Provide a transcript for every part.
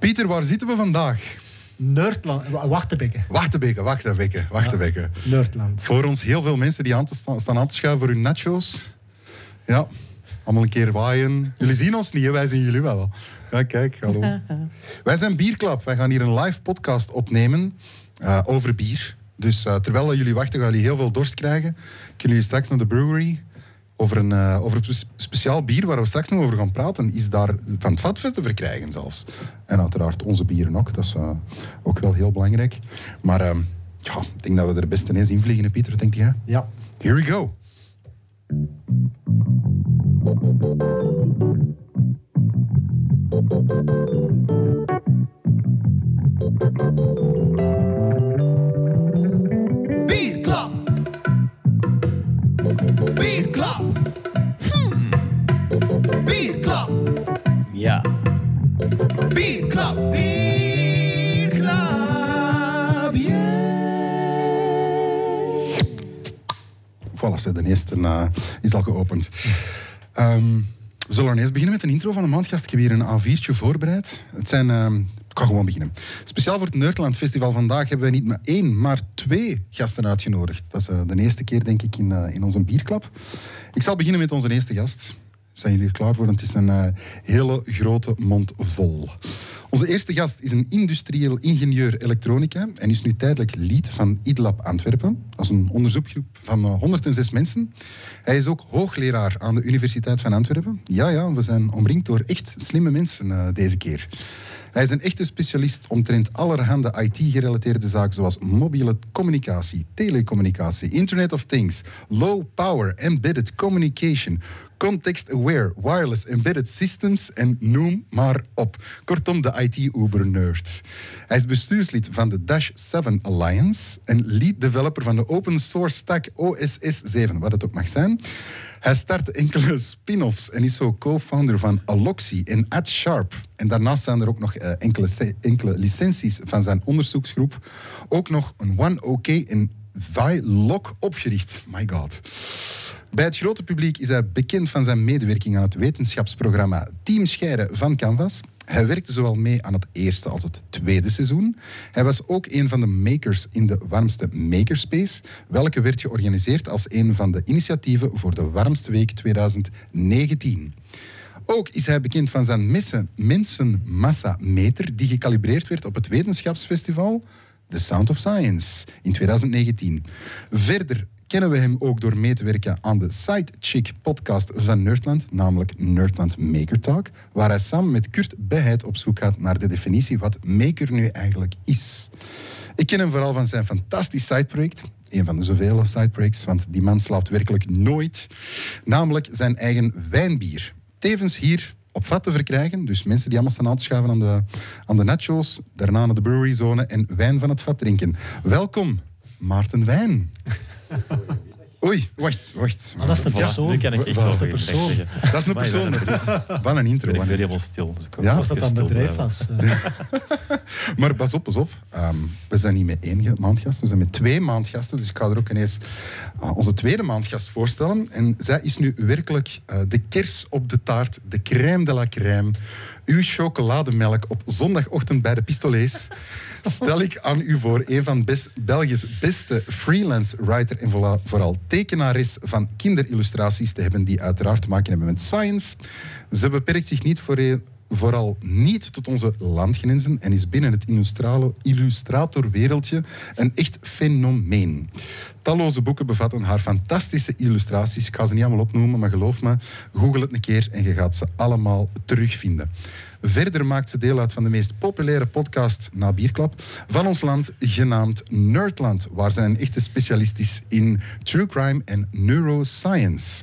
Pieter, waar zitten we vandaag? Nerdland. Wachtenbekken. Wachtenbekken, Wachtenbekken, Wachtenbekken. Ja, Nerdland. Voor ons heel veel mensen die aan te staan, staan aan te schuiven voor hun nachos. Ja, allemaal een keer waaien. Jullie zien ons niet, hè? wij zien jullie wel. Ja, kijk, hallo. wij zijn Bierklap. Wij gaan hier een live podcast opnemen uh, over bier. Dus uh, terwijl jullie wachten, gaan jullie heel veel dorst krijgen. Kunnen jullie straks naar de brewery over een, uh, over een speciaal bier waar we straks nog over gaan praten, is daar van het vat te verkrijgen zelfs. En uiteraard onze bieren ook, dat is uh, ook wel heel belangrijk. Maar uh, ja, ik denk dat we er best ineens in vliegen, Pieter, denk jij? Ja. Here we go. Voilà, de eerste uh, is al geopend. Um, we zullen eerst beginnen met een intro van een maandgast. Ik heb hier een A4'tje voorbereid. Het zijn... Uh, ik ga gewoon beginnen. Speciaal voor het Nerdland Festival vandaag hebben we niet maar één, maar twee gasten uitgenodigd. Dat is uh, de eerste keer, denk ik, in, uh, in onze bierklap. Ik zal beginnen met onze eerste gast. Zijn jullie er klaar voor? Het is een uh, hele grote mond vol. Onze eerste gast is een industrieel ingenieur elektronica en is nu tijdelijk lead van IDLab Antwerpen. Dat is een onderzoekgroep van 106 mensen. Hij is ook hoogleraar aan de Universiteit van Antwerpen. Ja, ja, we zijn omringd door echt slimme mensen deze keer. Hij is een echte specialist omtrent allerhande IT-gerelateerde zaken zoals mobiele communicatie, telecommunicatie, Internet of Things, low power embedded communication, context-aware wireless embedded systems en noem maar op. Kortom, de IT-uber-nerd. Hij is bestuurslid van de Dash 7 Alliance en lead developer van de open source stack OSS 7, wat het ook mag zijn. Hij start enkele spin-offs en is zo co-founder van Aloxy en AdSharp. En daarnaast zijn er ook nog uh, enkele, enkele licenties van zijn onderzoeksgroep. Ook nog een OneOK en Vlog opgericht. My god. Bij het grote publiek is hij bekend van zijn medewerking aan het wetenschapsprogramma Team Scheire van Canvas. Hij werkte zowel mee aan het eerste als het tweede seizoen. Hij was ook een van de makers in de warmste Makerspace, welke werd georganiseerd als een van de initiatieven voor de warmste week 2019. Ook is hij bekend van zijn mensenmassa-meter die gecalibreerd werd op het wetenschapsfestival The Sound of Science in 2019. Verder kennen we hem ook door mee te werken aan de Sidechick podcast van Nerdland, namelijk Nerdland Maker Talk, waar hij samen met Kurt Bijheid op zoek gaat naar de definitie wat maker nu eigenlijk is. Ik ken hem vooral van zijn fantastisch sideproject, een van de zoveel sideprojects, want die man slaapt werkelijk nooit, namelijk zijn eigen wijnbier. Tevens hier op vat te verkrijgen. Dus mensen die allemaal staan aan te schuiven aan de, aan de nachos, daarna naar de breweryzone en wijn van het vat drinken. Welkom, Maarten Wijn. Oei, wacht, wacht. Ah, dat is de persoon. Nu kan ik echt persoon. Dat is een persoon. Dat is een, van een intro. Ben ik een helemaal stil. Dus ik Ja? Of dat dan bedrijf was. eh. Maar pas op, pas op. Ehm, we zijn niet met één maandgast, we zijn met twee maandgasten. Dus ik ga er ook ineens ah, onze tweede maandgast voorstellen. En zij is nu werkelijk eh, de kers op de taart, de crème de la crème. Uw chocolademelk op zondagochtend bij de Pistolets. Stel ik aan u voor een van best, Belgisch beste freelance writer en vooral, tekenares van kinderillustraties te hebben die uiteraard te maken hebben met science. Ze beperkt zich niet voor vooral niet tot onze landgrenzen en is binnen het illustratorwereldje een echt fenomeen. Talloze boeken bevatten haar fantastische illustraties. Ik ga ze niet allemaal opnoemen, maar geloof me, google het een keer en je gaat ze allemaal terugvinden. Verder maakt ze deel uit van de meest populaire podcast na Bierklap van ons land, genaamd Nerdland, waar zij een echte specialist is in true crime en neuroscience.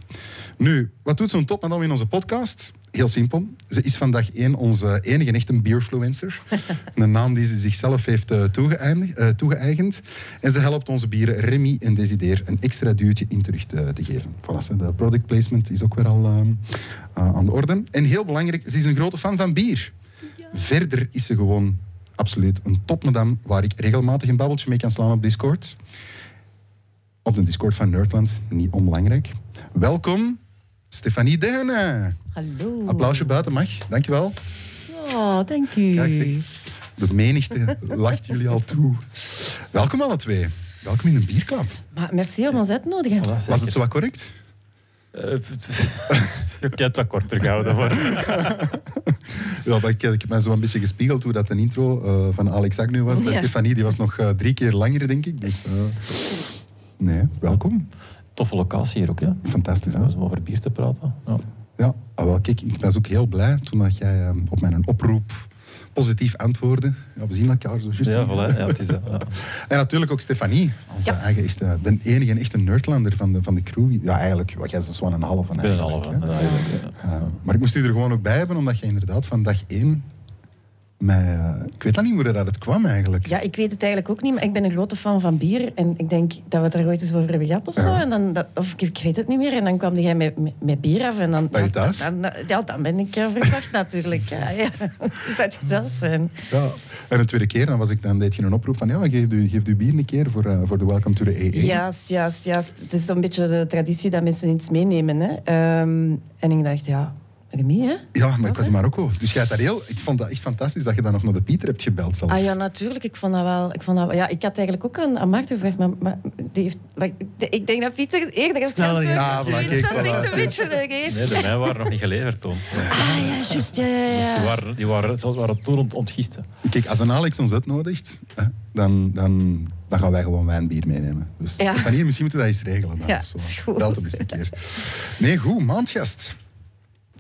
Nu, wat doet zo'n topmadam in onze podcast? Heel simpel. Ze is vandaag één onze enige echte beerfluencer. Een naam die ze zichzelf heeft eh, eh, toegeëigend. En ze helpt onze bieren Remy en Desideer een extra duwtje in terug te, te geven. Voilà, de product placement is ook weer al eh, aan de orde. En heel belangrijk, ze is een grote fan van bier. Verder is ze gewoon absoluut een topmadam waar ik regelmatig een babbeltje mee kan slaan op Discord. Op de Discord van Nerdland, niet onbelangrijk. Welkom, Stefanie Dehne. Hallo. Applausje buiten mag, dankjewel. Oh, dank u. Kijk zeg, de menigte lacht jullie al toe. Welkom alle twee. Welkom in de bierklap. Maar merci om ons uit te nodigen. Voilà, Was het zo wat correct? Eh, Je kunt het wat korter houden. Maar. Ja, maar ik, ik heb mij zo een beetje gespiegeld hoe dat de intro eh, van Alex Agnew was. Bij Ja. Stefanie, die was nog eh, drie keer langer, denk ik. Dus, eh, nee, welkom. Toffe locatie hier ook, ja. Fantastisch, hè? Om over bier te praten. Ja. Ja, ah, wel, kijk, ik was ook heel blij toen dat jij eh, op mijn oproep positief antwoordde. Ja, we zien elkaar zo juist. Ja, voilà, ja, het is dat. Ja. En natuurlijk ook Stefanie, onze Ja. eigen echte, de enige echte nerdlander van de, van de crew. Ja, eigenlijk, wat jij is dus een half van ben een eigenlijk, halve. ja. Ja, maar ik moest u er gewoon ook bij hebben, omdat je inderdaad van dag één... Eh, ik weet dan niet hoe dat het kwam eigenlijk. Ja, ik weet het eigenlijk ook niet, maar ik ben een grote fan van bier. En ik denk dat we het er ooit eens over hebben gehad of zo. Ja. En dan, dat, of ik, ik weet het niet meer. En dan kwam jij met, met, met bier af. En dan, Bij je thuis? Dan, dan- ja, dan ben ik uh, verwacht natuurlijk. Ja, ja. Zou het zelf zijn. Ja. En een tweede keer, dan, was ik, dan deed je een oproep van ja, geef u, geef u bier een keer voor, eh, voor de Welcome to the EE. Juist, juist, juist. Het is een beetje de traditie dat mensen iets meenemen. Hè. Ehm, en ik dacht, ja, Remy, hè? Ja, maar ik was in Marokko. Dus jij daar heel... Ik vond dat echt fantastisch dat je dan nog naar de Pieter hebt gebeld zelfs. Ah ja, natuurlijk. Ik vond dat wel. Ik, vond dat, ja, ik had eigenlijk ook aan, aan Maarten gevraagd, maar, maar die heeft, maar ik- ik denk dat Pieter eerder is Sneller, ja. Ja, voilà, Dus kijk, dat is echt een beetje een geest. Nee, de mij waren nog niet geleverd toen. Ah ja, juist. Ja, ja, Die ja. waren, die waren, toen ont- ontgisten. Kijk, als een Alex ons uitnodigt, hè, dan, dan, dan gaan wij gewoon wijnbier meenemen. Dus Ja. Stefanie, misschien moeten we dat eens regelen. Dan, Ja, of zo. is goed. Belt hem eens een keer. Nee, goed, maandgast.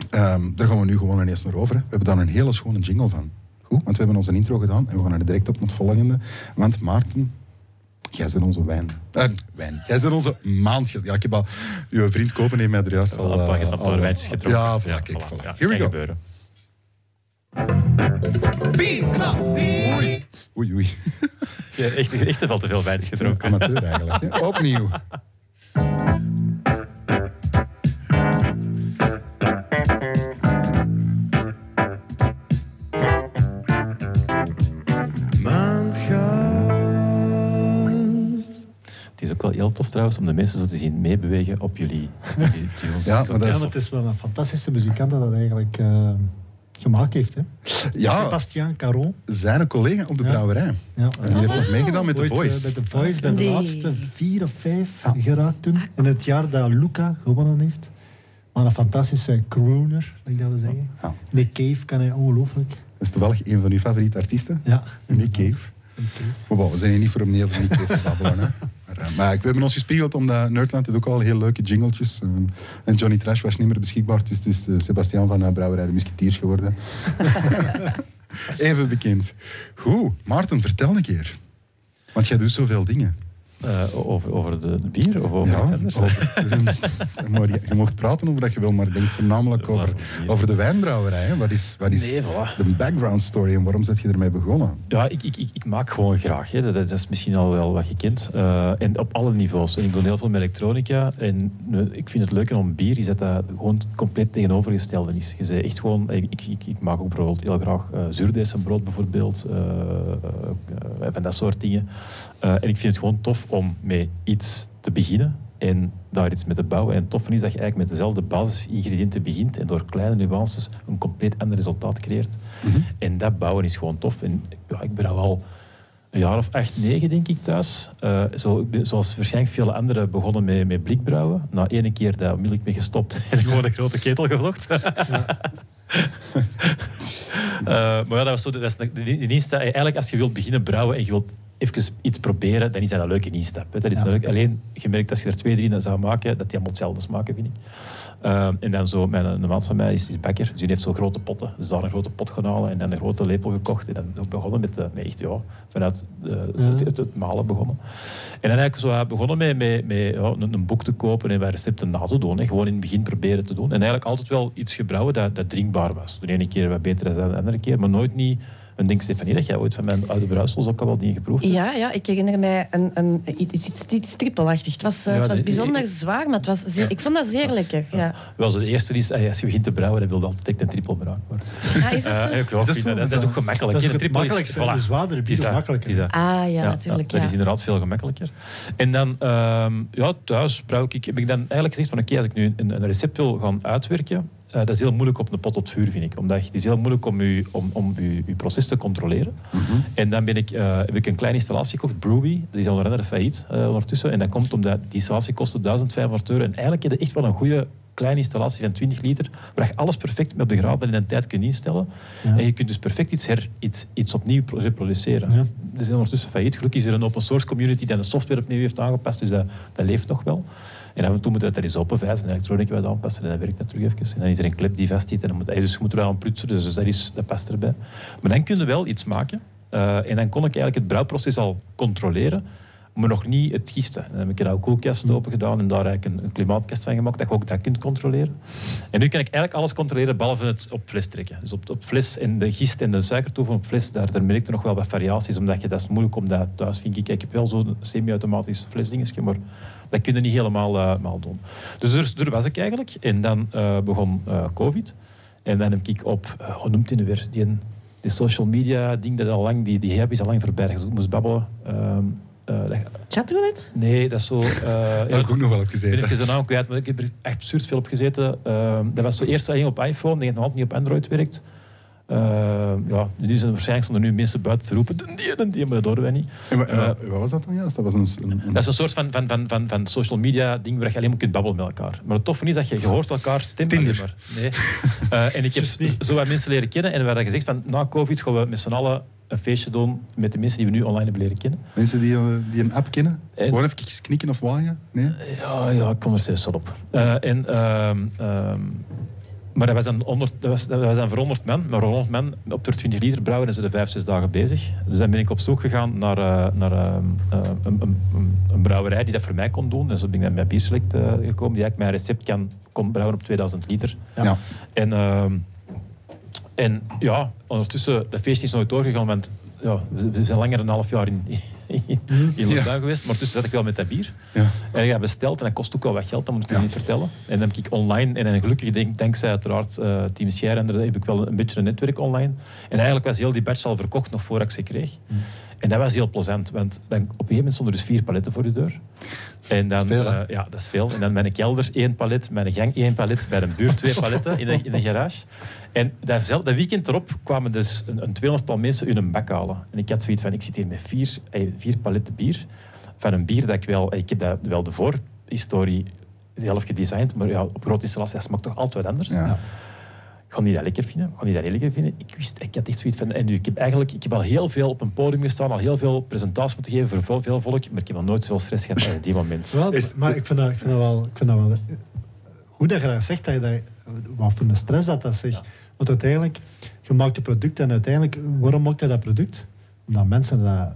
Ehm, daar gaan we nu gewoon ineens naar over. hè. We hebben daar een hele schone jingle van. Goed, want we hebben onze intro gedaan en we gaan er direct op met het volgende. Want Maarten, jij bent onze wijn. Eh, wijn. Jij bent onze maandgast. Ja, ik heb al... Uw vriend Kopen heeft mij er juist al... Al een paar, eh, een al- paar wijntjes gedronken. Ja, voilà, kijk, voilà. Ja, Here we go. gebeuren. Oei, oei, oei. Ja, echt, echt te veel te veel wijntjes gedronken. Amateur eigenlijk. Hè? Opnieuw. Ook wel heel tof trouwens om de mensen zo te zien meebewegen op jullie, jullie tunes. Ja, maar dat Ja, is... maar het is wel een fantastische muzikant dat dat eigenlijk eh, gemaakt heeft. Hè? Ja, Sebastien Caron. zijn collega op de Ja. brouwerij. Ja. En die heeft nog meegedaan met The Ooit, eh, Voice. bij The Voice, bij de Nee. laatste vier of vijf Ja. geraakt toen. In het jaar dat Luca gewonnen heeft. Maar een fantastische crooner, dat ik dat wil zeggen. Ja. Nick Cave kan hij ongelooflijk. Dat is toevallig een van uw favoriete artiesten. Ja, Nick. Cave. Bon, we zijn hier niet voor om niet over Nick Cave te babbelen. Maar, eh, maar we hebben ons gespiegeld omdat Nerdland heeft ook al heel leuke jingletjes. Eh, en Johnny Trash was niet meer beschikbaar. Dus het is eh, Sebastian van uh, Brouwerij de Musketeers geworden. Even bekend. Goed, Maarten, vertel een keer. Want jij doet zoveel dingen. Eh, over, over de, de bier of over iets anders? over- maar je, je mocht praten over dat je wil, maar ik denk voornamelijk over, over de wijnbrouwerij. Hè. Wat is, wat is Nee, voilà. de background story en waarom zet je ermee begonnen? Ja, ik, ik, ik, ik maak gewoon graag. Hè. Dat, dat is misschien al wel wat gekend. Eh en op alle niveaus. En ik doe heel veel met elektronica. En eh, ik vind het leuk om bier is dat dat gewoon compleet tegenovergestelde is. Je zei echt gewoon... Ik, ik, ik, maak ook bijvoorbeeld heel graag uh, zuurdesembrood bijvoorbeeld. van dat soort dingen. Eh, en ik vind het gewoon tof om met iets te beginnen en daar iets mee te bouwen. En het toffe is dat je eigenlijk met dezelfde basisingrediënten begint en door kleine nuances een compleet ander resultaat creëert. En dat bouwen is gewoon tof. En ja, ik ben al wel een jaar of acht, negen, denk ik, thuis. Eh, zo, ik ben, zoals waarschijnlijk veel anderen begonnen met, met blikbrouwen. Na ene keer daar onmiddellijk mee gestopt en gewoon een grote ketel gevlocht. Eh, maar ja, dat was zo, dat is de, de, de instap. Eigenlijk, als je wilt beginnen brouwen en je wilt even iets proberen, dan is dat een leuke instap. Hè. Dat is Ja. leuk, alleen, je merkt als je er twee, drie zou maken, dat die allemaal hetzelfde smaken, vind ik. Eh, en dan zo, mijn, een maat van mij is, is bakker, dus die heeft zo grote potten. Dus daar een grote pot gaan halen en dan een grote lepel gekocht. En dan ook begonnen met, de, met echt, ja, vanuit Ja. het, het, het malen begonnen. En dan eigenlijk zo uh, begonnen met, met, met ja, een, een boek te kopen en wat recepten na te doen. Hè. Gewoon in het begin proberen te doen. En eigenlijk altijd wel iets gebrouwen dat, dat drinkbaar was. De ene keer wat beter dan de andere keer, maar nooit niet... En denk Stefanie dat jij ooit van mijn oude brouwsels ook al wel dingen geproefd hebt? Ja, ja, ik herinner mij een, een, iets, iets, iets trippelachtig. Het was, eh, Ja, het was de- bijzonder ik- zwaar, maar het was zeer, ik vond dat zeer lekker. Ja. Wel, zo de eerste is, eh, als je begint te brouwen, dan wil je altijd echt een trippel brouwen. Maar, Ah, is dat zo? ik wel Is dat vind zo? dat, dat is ook gemakkelijk. Dat is ook Een het trippel makkelijkste. voilà. De zwaardere Het bier is is dat, makkelijker. is. Ah ja, natuurlijk. Dat Ja. is inderdaad veel gemakkelijker. En dan, ehm, ja, thuis brouw ik, heb ik dan eigenlijk gezegd van oké, als ik nu een, een recept wil gaan uitwerken, eh, dat is heel moeilijk op een pot op het vuur, vind ik. Omdat je- het is heel moeilijk om je, om, om proces te controleren. En dan ben ik, eh, heb ik een kleine installatie gekocht, Brewy. Dat is al een failliet eh, ondertussen. En dat komt omdat die installatie kostte 1500 euro. En eigenlijk heb je echt wel een goede kleine installatie van 20 liter, waar je alles perfect met graden in een tijd kunt instellen. Ja. En je kunt dus perfect iets, her, iets, iets opnieuw pro- reproduceren. Ja. Dat is ondertussen failliet. Gelukkig is er een open source community die de software opnieuw heeft aangepast, dus dat, dat leeft nog wel. En af en toe moet het er eens openvijzen en elektronica aanpassen en dan werkt dat terug even. En dan is er een clip die vastzit en dan moet, dus je moet er wel aan prutsen, dus dat, is, dat past erbij. Maar dan kun je wel iets maken eh, en dan kon ik eigenlijk het brouwproces al controleren, maar nog niet het gisten. Dan heb ik een koelkast open gedaan en daar eigenlijk een, een klimaatkast van gemaakt, dat je ook dat kunt controleren. En nu kan ik eigenlijk alles controleren, behalve het op fles trekken. Dus op, op fles en de gist en de suikertoeven op fles, daar, daar merk ik nog wel wat variaties, omdat je, dat is moeilijk om dat thuis, vind ik. Ik heb wel zo'n semi-automatisch flesdingetje, maar dat kun je niet helemaal eh, maal doen. Dus er, er was ik eigenlijk. En dan eh, begon eh, COVID. En dan heb ik op, hoe noemt hij nu weer, die, die social media ding dat al lang, die, die hype is al lang voorbij. Dus ik moest babbelen. Ehm, eh, dat- Chatroulette? nee, dat is zo... eh, Daar heb ik ook nog wel op ik ben gezeten. even de naam kwijt, maar ik heb er echt absurd veel op gezeten. Ehm, dat was zo eerst alleen op iPhone, die nog altijd niet op Android werkt. Ehm, ja, nu zijn er waarschijnlijk stonden nu mensen buiten te roepen, "Den die, den die, maar dat horen wij niet. En wa- Eh, wat was dat dan juist? Dat was een... een, een- Dat is een soort van, van, van, van, van social media ding waar je alleen maar kunt babbelen met elkaar. Maar het toffe is dat je, je hoort elkaar stem alleen Tinder. maar. Nee. Eh, en ik heb zo wat mensen leren kennen en we hadden gezegd van na COVID gaan we met z'n allen een feestje doen met de mensen die we nu online hebben leren kennen. Mensen die, eh, die een app kennen? En- Gewoon even knikken of waaien? Nee? Ja, ja, ik kom er steeds wel op. Eh, en, ehm, ehm, maar dat was, dan 100, dat, was, dat was dan voor 100 man. Maar voor 100 man op de 20 liter brouwen en ze er 5, 6 dagen bezig. Dus dan ben ik op zoek gegaan naar, eh, naar ehm, eh, een, een, een, brouwerij die dat voor mij kon doen. En zo ben ik dan bij Bierselect eh, gekomen, die eigenlijk mijn recept kan, kon brouwen op 2000 liter. Ja. Ja. En, ehm, en ja, ondertussen, dat feest is nooit doorgegaan, want ja, we zijn langer dan een half jaar in, in, geweest. Maar tussen zat ik wel met dat bier. Ja. En ik heb besteld en dat kost ook wel wat geld, dat moet ik je Ja. niet vertellen. En dan heb ik online, en dan gelukkig denk, dankzij uiteraard eh Team Scheirender, heb ik wel een beetje een netwerk online. En eigenlijk was heel die batch al verkocht nog voordat ik ze kreeg. Mm. En dat was heel plezant, want dan, op een gegeven moment stonden er dus vier paletten voor de deur. En dan, Dat is veel, hè? eh, ja, dat is veel. En dan mijn kelder één palet, mijn gang één palet, bij een buurt twee paletten in de, in de garage. En dat, zel- dat weekend erop kwamen dus een, een tweehonderdtal mensen hun een bak halen. En ik had zoiets van, ik zit hier met vier, eh, vier paletten bier. Van een bier dat ik wel... Ik heb dat wel de voorhistorie zelf gedesigned, maar ja, op grote installatie, dat smaakt toch altijd wat anders. Ja. Ik ga niet dat lekker vinden. Ik ga niet dat lekker vinden. Ik wist, ik had echt zoiets van... En nu, ik heb eigenlijk ik heb al heel veel op een podium gestaan, al heel veel presentaties moeten geven voor veel, veel volk, maar ik heb nog nooit zoveel stress gehad als die moment. Wel, Is- maar ik vind, dat, ik, vind dat wel, ik vind dat wel... Hoe dat je dat zegt, dat je dat, wat voor een stress dat dat zegt. Want uiteindelijk, je maakt een product en uiteindelijk, waarom maakt je dat product? Omdat mensen dat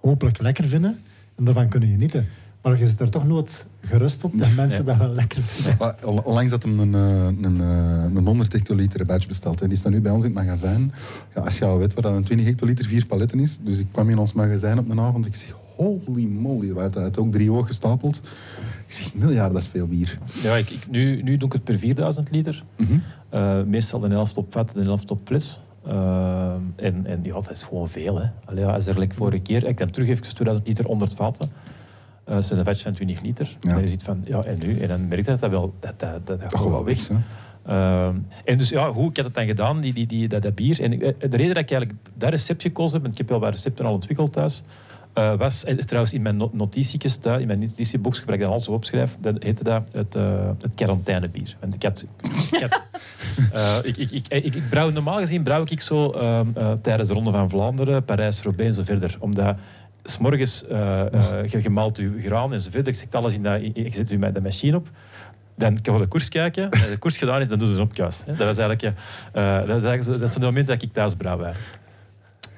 hopelijk lekker vinden en daarvan kunnen genieten. Maar je zit er toch nooit gerust op dat mensen dat wel lekker vinden. Maar on- Onlangs had hem een, eh, een, eh, een 100 hectoliter batch besteld. Hè. Die staat nu bij ons in het magazijn. Ja, als je al weet wat dat een 20 hectoliter vier paletten is. Dus ik kwam in ons magazijn op een avond. Ik zeg, holy moly. We hadden ook drie hoog gestapeld. Ik zeg, miljard, dat is veel bier. Ja, ik, ik, nu, nu doe ik het per 4000 liter. Mhm. Eh, meestal de helft op vet en de helft op fles. Eh, en, en ja, dat is gewoon veel. Hè. Allee, ja, als er like vorige keer, ik dan terug even 2000 liter 100 vaten. Eh, dat zijn een vatje van 20 liter. Ja. En je ziet van, ja, en nu? En dan merk je dat dat wel, dat, dat, dat, Dat gaat wel weg. hè. Ehm, en dus ja, hoe ik had het dan gedaan, die, die, die, dat, dat bier. En de reden dat ik eigenlijk dat recept gekozen heb, want ik heb wel wat recepten al ontwikkeld thuis, eh, was eh, trouwens in mijn no- notitietjes thuis, in mijn notitieboekje, waar ik dan alles op opschrijf, dat heette dat het, eh het quarantainebier. Want ik had... Ik, had, eh, ik, ik, ik, ik, ik brouw, normaal gezien brouw ik zo ehm, eh, tijdens de Ronde van Vlaanderen, Parijs, Roubaix en zo verder. Omdat s'morgens uh, uh, je, maalt je graan en zo verder. Ik zet alles in dat, je zet je met de machine op. Dan kan je de koers kijken. Als de koers gedaan is, dan doe je een opkuis. Dat, was eigenlijk, uh, dat, is eigenlijk zo, dat is het moment dat ik thuis brouw.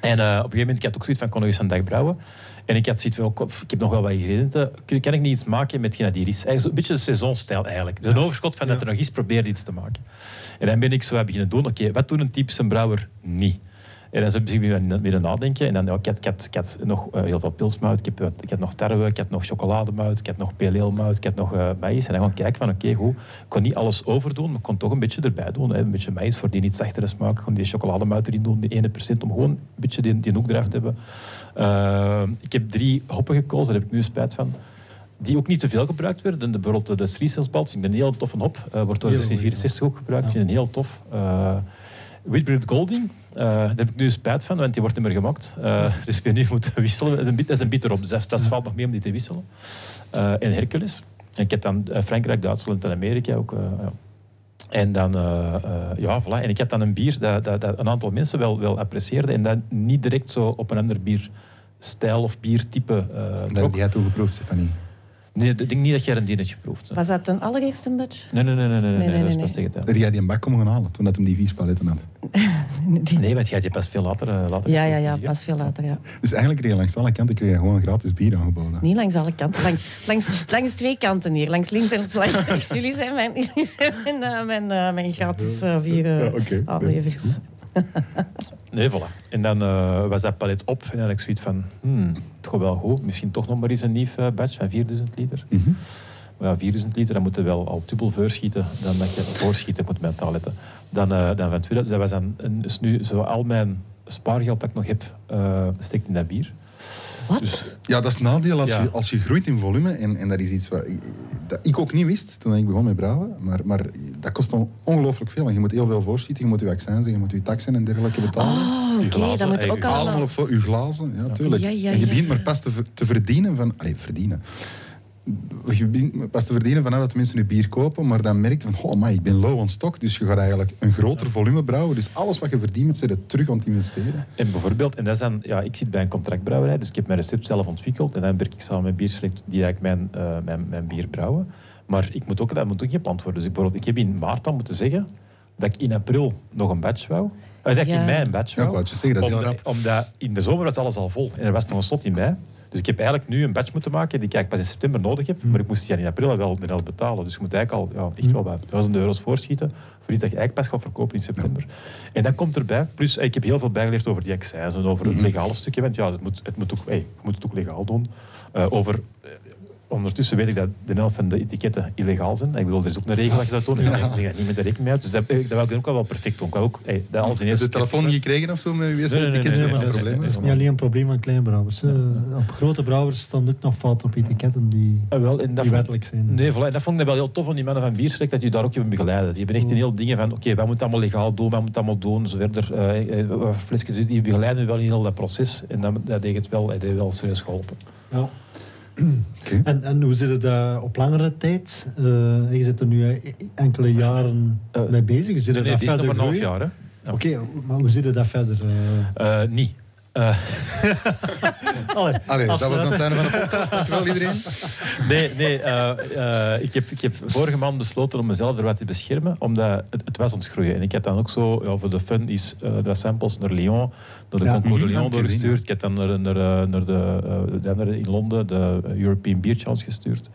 En uh, op een gegeven moment, ik had ook zoiets van, kon nog eens een dag brouwen. En ik had zoiets van, ik heb nog wel wat ingrediënten. Kan ik niet iets maken met hetgeen dat hier is? Eigenlijk een beetje de seizoenstijl eigenlijk. Dus een overschot van dat er nog is, probeer iets te maken. En dan ben ik zo beginnen doen, oké, okay, wat doet een typische brouwer niet? En dan ben ik weer nadenken. En dan, ja, ik, had, ik, had, ik had nog uh, heel veel pilsmout, ik, heb, ik had nog tarwe, ik had nog chocolademout, ik had nog PLL-mout, ik had nog uh, maïs. En dan gewoon kijken van, oké, okay, goed, ik kon niet alles overdoen, maar ik kon toch een beetje erbij doen. Hè. Een beetje maïs voor die niet zachtere smaak, gewoon die chocolademout erin doen, die ene procent, om gewoon een beetje die, die hoek eraf te hebben. Uh, ik heb drie hoppen gekozen, daar heb ik nu spijt van. die ook niet te veel gebruikt werden. De, bijvoorbeeld de, Srieselsbalt vind ik een heel toffe hop. Eh, wordt door de Heel goed, 1664 ook gebruikt. Ja. vind ik een heel tof. Eh Whitbread Golding, eh, daar heb ik nu spijt van, want die wordt niet meer gemaakt. Eh, dus ik ben nu moeten wisselen. Dat is een, bitter op, dus dat, valt nog mee om die te wisselen. Eh, en Hercules. En ik heb dan eh, Frankrijk, Duitsland en Amerika ook. eh, ja. En dan, eh, eh, ja, voilà. En ik had dan een bier dat, dat, dat een aantal mensen wel, wel apprecieerden en dat niet direct zo op een ander bierstijl of biertype Daar heb trok. jij toegeproefd, Stefanie. Nee, ik denk niet dat jij een geproefd. hè. Was dat een allereerste batch? Nee, nee, nee, nee, nee, nee, Nee, nee, dat is nee, pas jij die een bak komen gaan halen toen dat hem die vier paletten had? Nee, want jij hebt je pas veel later, eh, later Ja, ja, ja, pas veel later, ja. Dus eigenlijk kreeg je langs alle kanten kreeg je gewoon gratis bier aangeboden. Niet langs alle kanten, langs, langs, langs twee kanten hier. Langs links en langs rechts. Jullie zijn mijn, jullie zijn mijn, eh, mijn, eh, mijn gratis vier eh, Ja, aflevers. Nee, voilà. En dan eh, was dat palet op en dan had ik zoiets van, hmm, het gaat wel goed. Misschien toch nog maar eens een nieuw eh, batch van 4000 liter. Mhm. Maar ja, 4000 liter, dan moet je wel al dubbel voorschieten dan dat je voorschieten moet met toiletten. Dan, eh, dan van 2000, dat was dan, en dus nu zo al mijn spaargeld dat ik nog heb, steekt in dat bier. Wat? Dus Ja, dat is het nadeel als, Ja. je, als je groeit in volume. En, en dat is iets wat ik, dat ik ook niet wist toen ik begon met brouwen. Maar, maar dat kost dan ongelooflijk veel. En je moet heel veel voorschieten. Je moet je accijnzen, je moet je taxen en dergelijke betalen. Oh, oké, dat moet ook Allemaal op voor, uw glazen, ja, tuurlijk. Ja, ja, en je begint maar pas te, te verdienen van... Allee, verdienen. Je begint pas te verdienen vanaf dat de mensen je bier kopen, maar dan merk je van, oh, maar ik ben low on stock, dus je gaat eigenlijk een groter volume brouwen. Dus alles wat je verdient, zet je terug aan het investeren. En bijvoorbeeld, en dat is dan, ja, ik zit bij een contractbrouwerij, dus ik heb mijn recept zelf ontwikkeld en dan werk ik samen met Bierselect die eigenlijk mijn, eh, mijn, mijn bier brouwen. Maar ik moet ook, dat moet ook gepland worden. Dus ik, bijvoorbeeld, ik heb in maart dan moeten zeggen dat ik in april nog een batch wou. Eh, dat ik Ja. in mei een batch Ja, ik wou. wou het je zeggen, dat is heel omdat, rap. omdat in de zomer was alles al vol en er was nog een slot in mei. Dus ik heb eigenlijk nu een batch moeten maken die ik eigenlijk pas in september nodig heb. Maar ik moest die in april al wel met betalen. Dus je moet eigenlijk al ja, echt wel bij 1000 euro's voorschieten voor iets dat je eigenlijk pas gaat verkopen in september. En dat komt erbij. Plus, eh, ik heb heel veel bijgeleerd over die excise en over het legale stukje. Want ja, het moet, het moet ook, hey, je moet het ook legaal doen. Eh, over... Ondertussen weet ik dat de helft van de etiketten illegaal zijn. Ik bedoel, er is ook een regel dat je dat doet. Ik denk, ik denk dat niet met de rekening mee uit. Dus dat, dat wil ik ook wel wel perfect doen. Ik ook, hey, dat alles in Heb je de telefoon gekregen of zo met je Nee, nee, nee, etiket? nee, Nee, nee, maar nee, dat is, niet alleen een probleem van kleinbrouwers. hè. Op grote brouwers staan ook nog fouten op etiketten die, Ah, wel, en dat die wettelijk zijn. Nee, voilà. Dat vond ik wel heel tof van die mannen van Bierselect, dat die daar ook hebben begeleiden. Die hebben echt een heel dingen van, oké, wat moet allemaal legaal doen, wat moet allemaal doen, zo verder. wat flesjes, dus die begeleiden wel in heel dat proces. En dat, dat deed het wel, dat heeft wel serieus geholpen. Ja. Oké. En, en hoe zit het daar op langere tijd? Eh, je zit er nu eh, enkele jaren Eh, mee bezig. Zit Nee, er nee, dat die is nog verder een half jaar. Oké, maar hoe zit het dat verder? niet. Eh, Allee, Allee, dat was aan het einde van de podcast. Dankjewel iedereen. nee, nee eh, eh, ik, heb, ik heb vorige maand besloten om mezelf er wat te beschermen, omdat het, het was aan het groeien. En ik heb dan ook zo, ja, voor de fun, is eh de samples naar Lyon, naar de Ja. Concours de Mhm, Lyon doorgestuurd. Ik heb dan naar, naar, eh, naar de, eh, in Londen de European Beer Challenge gestuurd.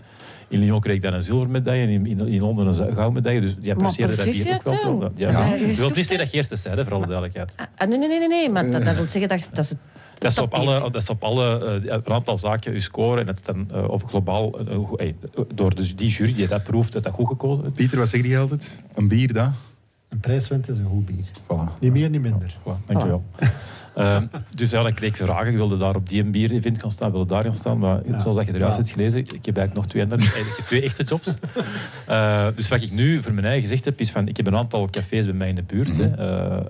In Lyon kreeg ik dan een zilvermedaille en in, in, in Londen een gouden medaille. Dus die apprecieerden dat bier ook wel. toch? Ja. Ja. Ik wil niet zeggen dat je eerste zei, hè, voor alle duidelijkheid. Ah, nee, nee, nee, nee, maar dat, dat wil zeggen dat, dat ze... Dat is op alle, dat is op alle eh, een aantal zaken je scoren en het dan eh, over globaal eh, goed- eh, door dus die jury die dat proeft, dat dat goed gekozen is. Pieter, wat zeg je altijd? Een bier, dat? Een prijs wint is een goed bier. Voilà. Niet meer, niet minder. Voilà, dankjewel. Ehm, dus ja, dan kreeg ik vragen. Ik wilde daar op die bier-event gaan staan, wilde daar gaan staan. Maar Ja. zoals dat je eruit Ja. hebt gelezen, ik heb eigenlijk nog twee, andere, eigenlijk twee echte jobs. Eh, dus wat ik nu voor mijn eigen gezegd heb, is van, ik heb een aantal cafés bij mij in de buurt. hè. Eh, eh,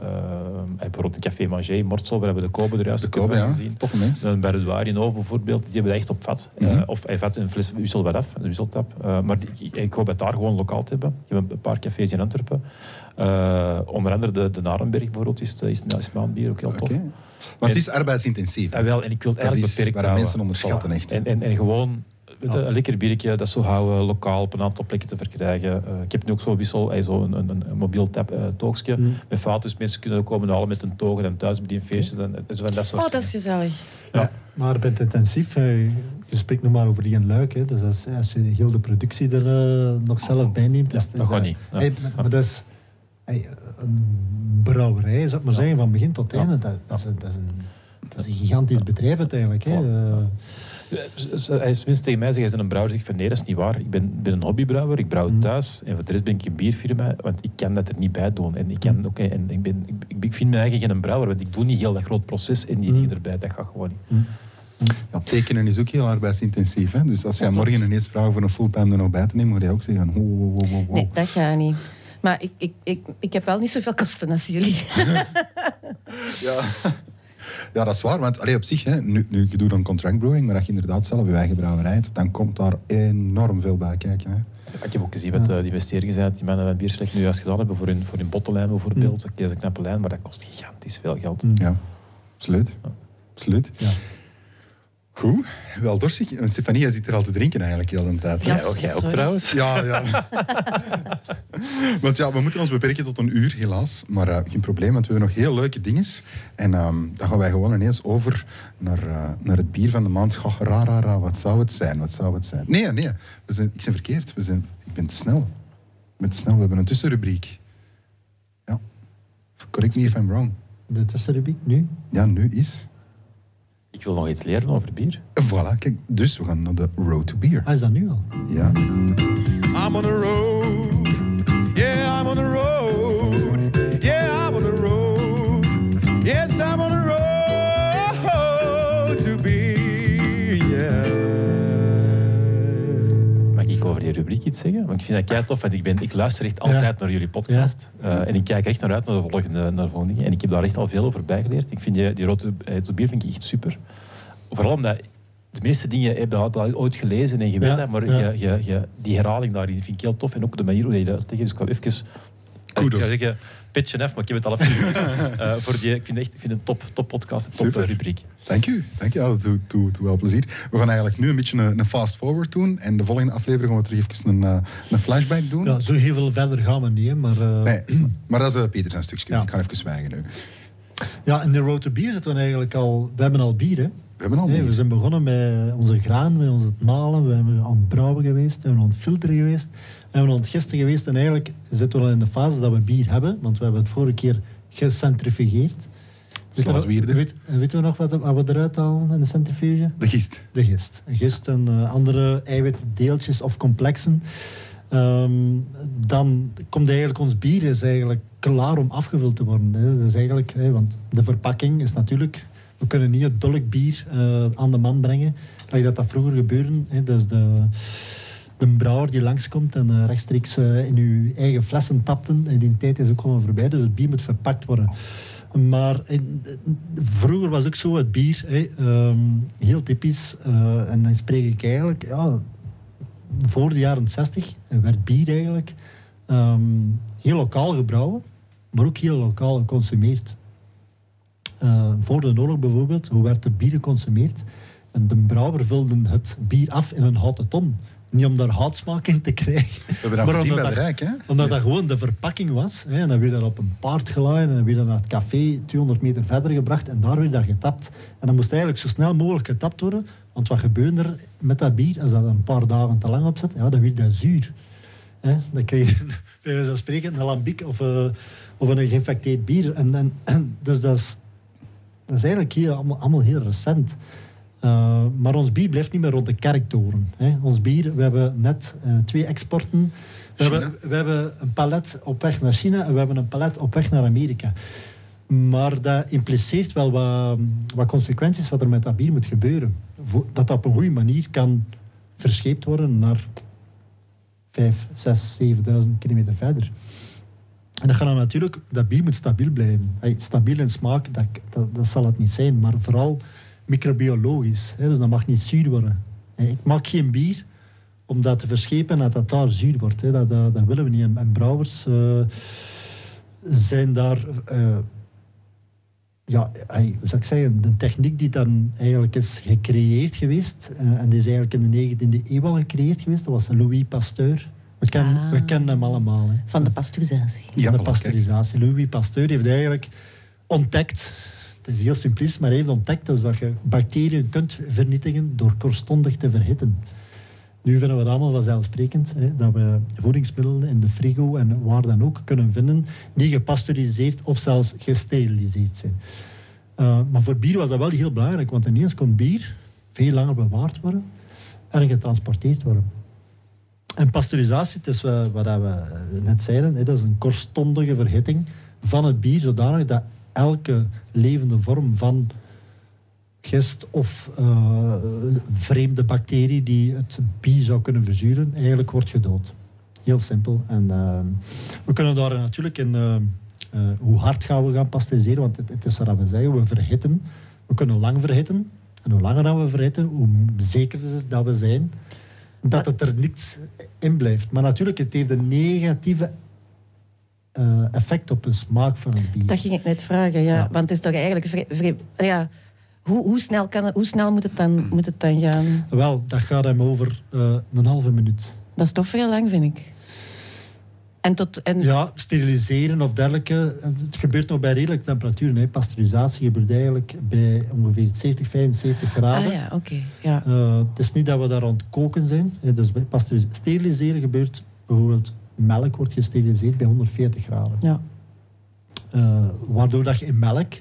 bijvoorbeeld een café Manger in Mortsel, waar hebben we de Kobe er juist De Kobe, ja. gezien. Toffe mens. Dan bij de Douar in Hoofd bijvoorbeeld, die hebben dat echt op vat. Mhm. of hij vat een fles wissel wat af, een wisseltap. Maar die- ik, ik hoop het daar gewoon lokaal te hebben. Ik heb een paar cafés in Antwerpen. Eh, onder andere de, de Narenberg bijvoorbeeld is, is, is maanbier ook heel tof. Oké. Want het is arbeidsintensief. Ja, wel, en ik wil het Dat eigenlijk is beperkt waar houden. mensen onderschatten, echt. En, en, en gewoon weet je, een lekker biertje, dat zo houden, lokaal op een aantal plekken te verkrijgen. Eh, ik heb nu ook zo'n wissel, eh, zo een, een, een, een mobiel tap, eh, toogstje Mm. met fout. Dus mensen kunnen ook komen halen met een toog en thuis bij een feestje. En, en zo dat soort Oh, dat is gezellig. Ja. Ja. Maar je bent intensief. hè. Je spreekt nog maar over één luik. Hè. Dus als, als je heel de productie er eh, nog zelf bij neemt... is- dat is gaat niet. Ja. Hey, maar, maar dat is... hey, een brouwerij, zou ik maar zeggen, van begin tot Ja. einde. Dat, dat, is, een- dat, is een, dat is een gigantisch bedrijf uiteindelijk. Hè. Ja. Eh, Hij is minstens tegen mij zeggen, hij is een brouwer. Zeg ik van nee, dat is niet waar. Ik ben, ben een hobbybrouwer, ik brouw Mm. thuis. En voor de rest ben ik een bierfirma, want ik kan dat er niet bij doen. En ik, kan, ook, en ik, ben, ik, vind me eigen geen brouwer, want ik doe niet heel dat groot proces en die Mm. dingen erbij. Dat gaat gewoon niet. Ja, tekenen is ook heel arbeidsintensief. Hè? Dus als jij morgen ineens vraagt voor een fulltime er nog bij te nemen, moet je ook zeggen... Nee, dat gaat niet. Maar ik, ik, ik, ik heb wel niet zoveel kosten als jullie. Ja. ja, dat is waar. Want allee, op zich, hè, nu, nu, je doet dan contract brewing, maar als je inderdaad zelf je eigen brouwerij hebt, dan komt daar enorm veel bij kijken. Hè. Ik heb ook gezien wat eh, de investeringen zijn die mannen van Bierslecht nu juist gedaan hebben voor hun, voor hun bottenlijn bijvoorbeeld. Oké, dat is een knappe lijn, maar dat kost gigantisch veel geld. Ja, absoluut. absoluut. Goed, wel dorstig. En Stefanie, jij zit er al te drinken eigenlijk heel de tijd. Ja, Jij ook, jij ook sorry. trouwens. Ja, ja. want ja, we moeten ons beperken tot een uur, helaas. Maar eh, geen probleem, want we hebben nog heel leuke dingen. En ehm, dan gaan wij gewoon ineens over naar, eh, naar het bier van de maand. Goh, ra, ra, ra, wat zou het zijn? Wat zou het zijn? Nee, nee, we zijn, ik ben verkeerd. We zijn, ik ben te snel. Ik ben te snel. We hebben een tussenrubriek. Ja. Correct me if I'm wrong. De tussenrubriek nu. Ja, nu is... Ik wil nog iets leren over bier. Voilà, kijk. Dus we gaan naar de Road to Beer. Ah, is dat nu al? Ja. I'm on the road. Rubriek iets zeggen? Want ik vind dat kei tof, want ik, ben, ik luister echt altijd naar jullie podcast. Eh, en ik kijk echt naar uit naar de volgende, naar de volgende dingen. En ik heb daar echt al veel over bijgeleerd. Ik vind die, die rode to bier vind ik echt super. Vooral omdat de meeste dingen heb je al ooit gelezen en geweten, Ja, maar ja. Je, je, je, die herhaling daarin vind ik heel tof. En ook de manier hoe je dat uitlegt. Dus ik even... Kudos. Ik zou zeggen, pitchen F, maar ik heb het al even Eh, voor die, Ik vind echt ik vind het een top, top podcast, een top Super. eh, rubriek. Dank u. Dank u. Ja, dat doet, doet, doet wel plezier. We gaan eigenlijk nu een beetje een, een fast forward doen. En de volgende aflevering gaan we terug even een, eh, een flashback doen. Ja, zo heel veel verder gaan we niet, hè, maar... eh, Nee, maar dat is uh, Pieter zijn stukje. Ja. Ik ga even zwijgen nu. Ja, in de Road to Beer zitten we eigenlijk al... We hebben al bier, hè. We hebben al Hey, bier. we zijn begonnen met onze graan, met ons het malen, we hebben aan het brouwen geweest, we hebben aan het filteren geweest, we hebben aan het gisten geweest en eigenlijk zitten we al in de fase dat we bier hebben, want we hebben het vorige keer gecentrifugeerd. Weet je nog- Slaaswierde. Weet, weten we nog wat, wat we eruit halen in de centrifuge? De gist. De gist. Gist en eh, andere eiwitdeeltjes of complexen. Ehm, dan komt eigenlijk ons bier is eigenlijk klaar om afgevuld te worden. Hè. Dat is eigenlijk, hè, want de verpakking is natuurlijk... We kunnen niet het bulkbier eh, aan de man brengen. Like dat dat vroeger gebeurde. Hè. Dus de, de brouwer die langskomt en eh, rechtstreeks eh, in uw eigen flessen tapten. En die tijd is ook gewoon voorbij. Dus het bier moet verpakt worden. Maar in- vroeger was ook zo het bier, ehm, heel typisch. eh, en dan spreek ik eigenlijk, ja, voor de jaren 60 werd bier eigenlijk ehm, heel lokaal gebrouwen, maar ook heel lokaal geconsumeerd. Eh, voor de oorlog bijvoorbeeld, hoe werd er bier geconsumeerd? En de brouwer vulde het bier af in een houten ton. Niet om daar houtsmaak in te krijgen. We hebben dat maar gezien omdat bij de dat- Rijk, hè? omdat dat gewoon de verpakking was. Hè, en dan werd dat op een paard gelaaid en dan dat naar het café 200 meter verder gebracht en daar werd dat getapt. En dan moest eigenlijk zo snel mogelijk getapt worden. Want wat gebeurde er met dat bier als dat een paar dagen te lang op zat? Ja, dan werd dat zuur. Hè, dan kreeg je bij wijze van spreken een lambiek of, eh, of een geïnfecteerd bier. En, en, en dus dat is, dat is eigenlijk allemaal, allemaal heel recent. Uh, maar ons bier blijft niet meer rond de kerktoren. Hè. Ons bier, we hebben net uh, twee exporten. We hebben, we hebben een palet op weg naar China en we hebben een palet op weg naar Amerika. Maar dat impliceert wel wat, wat consequenties wat er met dat bier moet gebeuren. Dat dat op een goede manier kan verscheept worden naar 5, 6, 7000 kilometer verder. En dat gaat dan natuurlijk, dat bier moet stabiel blijven. Hey, stabiel in smaak, dat, dat, dat zal het niet zijn, maar vooral microbiologisch. Hè, dus dat mag niet zuur worden. Ik maak geen bier om dat te verschepen en dat dat daar zuur wordt. Hè. Dat, dat, dat willen we niet. En, en brouwers eh, zijn daar... eh, ja, hoe zou ik zeggen, de techniek die dan eigenlijk is gecreëerd geweest, eh, en die is eigenlijk in de 19e eeuw al gecreëerd geweest, dat was Louis Pasteur. We kennen, Ah. we kennen hem allemaal. Hè Van de pasteurisatie. Ja, van de pasteurisatie. Louis Pasteur heeft eigenlijk ontdekt, het is heel simplistisch, maar heeft ontdekt dus dat je bacteriën kunt vernietigen door kortstondig te verhitten. Nu vinden we het allemaal vanzelfsprekend hè, dat we voedingsmiddelen in de frigo en waar dan ook kunnen vinden die gepasteuriseerd of zelfs gesteriliseerd zijn. Uh, maar voor bier was dat wel heel belangrijk, want ineens kon bier veel langer bewaard worden en getransporteerd worden. En pasteurisatie, het is wa- wat we net zeiden, dat is een kortstondige verhitting van het bier, zodanig dat elke levende vorm van gist of eh, vreemde bacterie die het bier zou kunnen verzuren, eigenlijk wordt gedood. Heel simpel. En eh, we kunnen daar natuurlijk in eh, hoe hard gaan we gaan pasteuriseren, want het, het is wat we zeggen, we verhitten. We kunnen lang verhitten. En hoe langer dat we verhitten, hoe zekerder dat we zijn dat het er niets in blijft. Maar natuurlijk, het heeft een negatieve eh, effect op de smaak van een bier. Dat ging ik net vragen, ja. Ja. Want het is toch eigenlijk... ja, hoe, hoe, snel kan het, hoe snel moet het dan, moet het dan gaan? Wel, dat gaat hem over eh, een halve minuut. Dat is toch veel lang, vind ik. En tot... En, Ja, steriliseren of dergelijke, eh, het gebeurt nog bij redelijke temperaturen. Hè. Pasteurisatie gebeurt eigenlijk bij ongeveer 70, 75 graden. Ah ja, oké. ja. Het is niet dat we daar aan het koken zijn. hè. Dus bij steriliseren gebeurt bijvoorbeeld melk wordt gesteriliseerd bij 140 graden. ja. Eh, waardoor dat je in melk,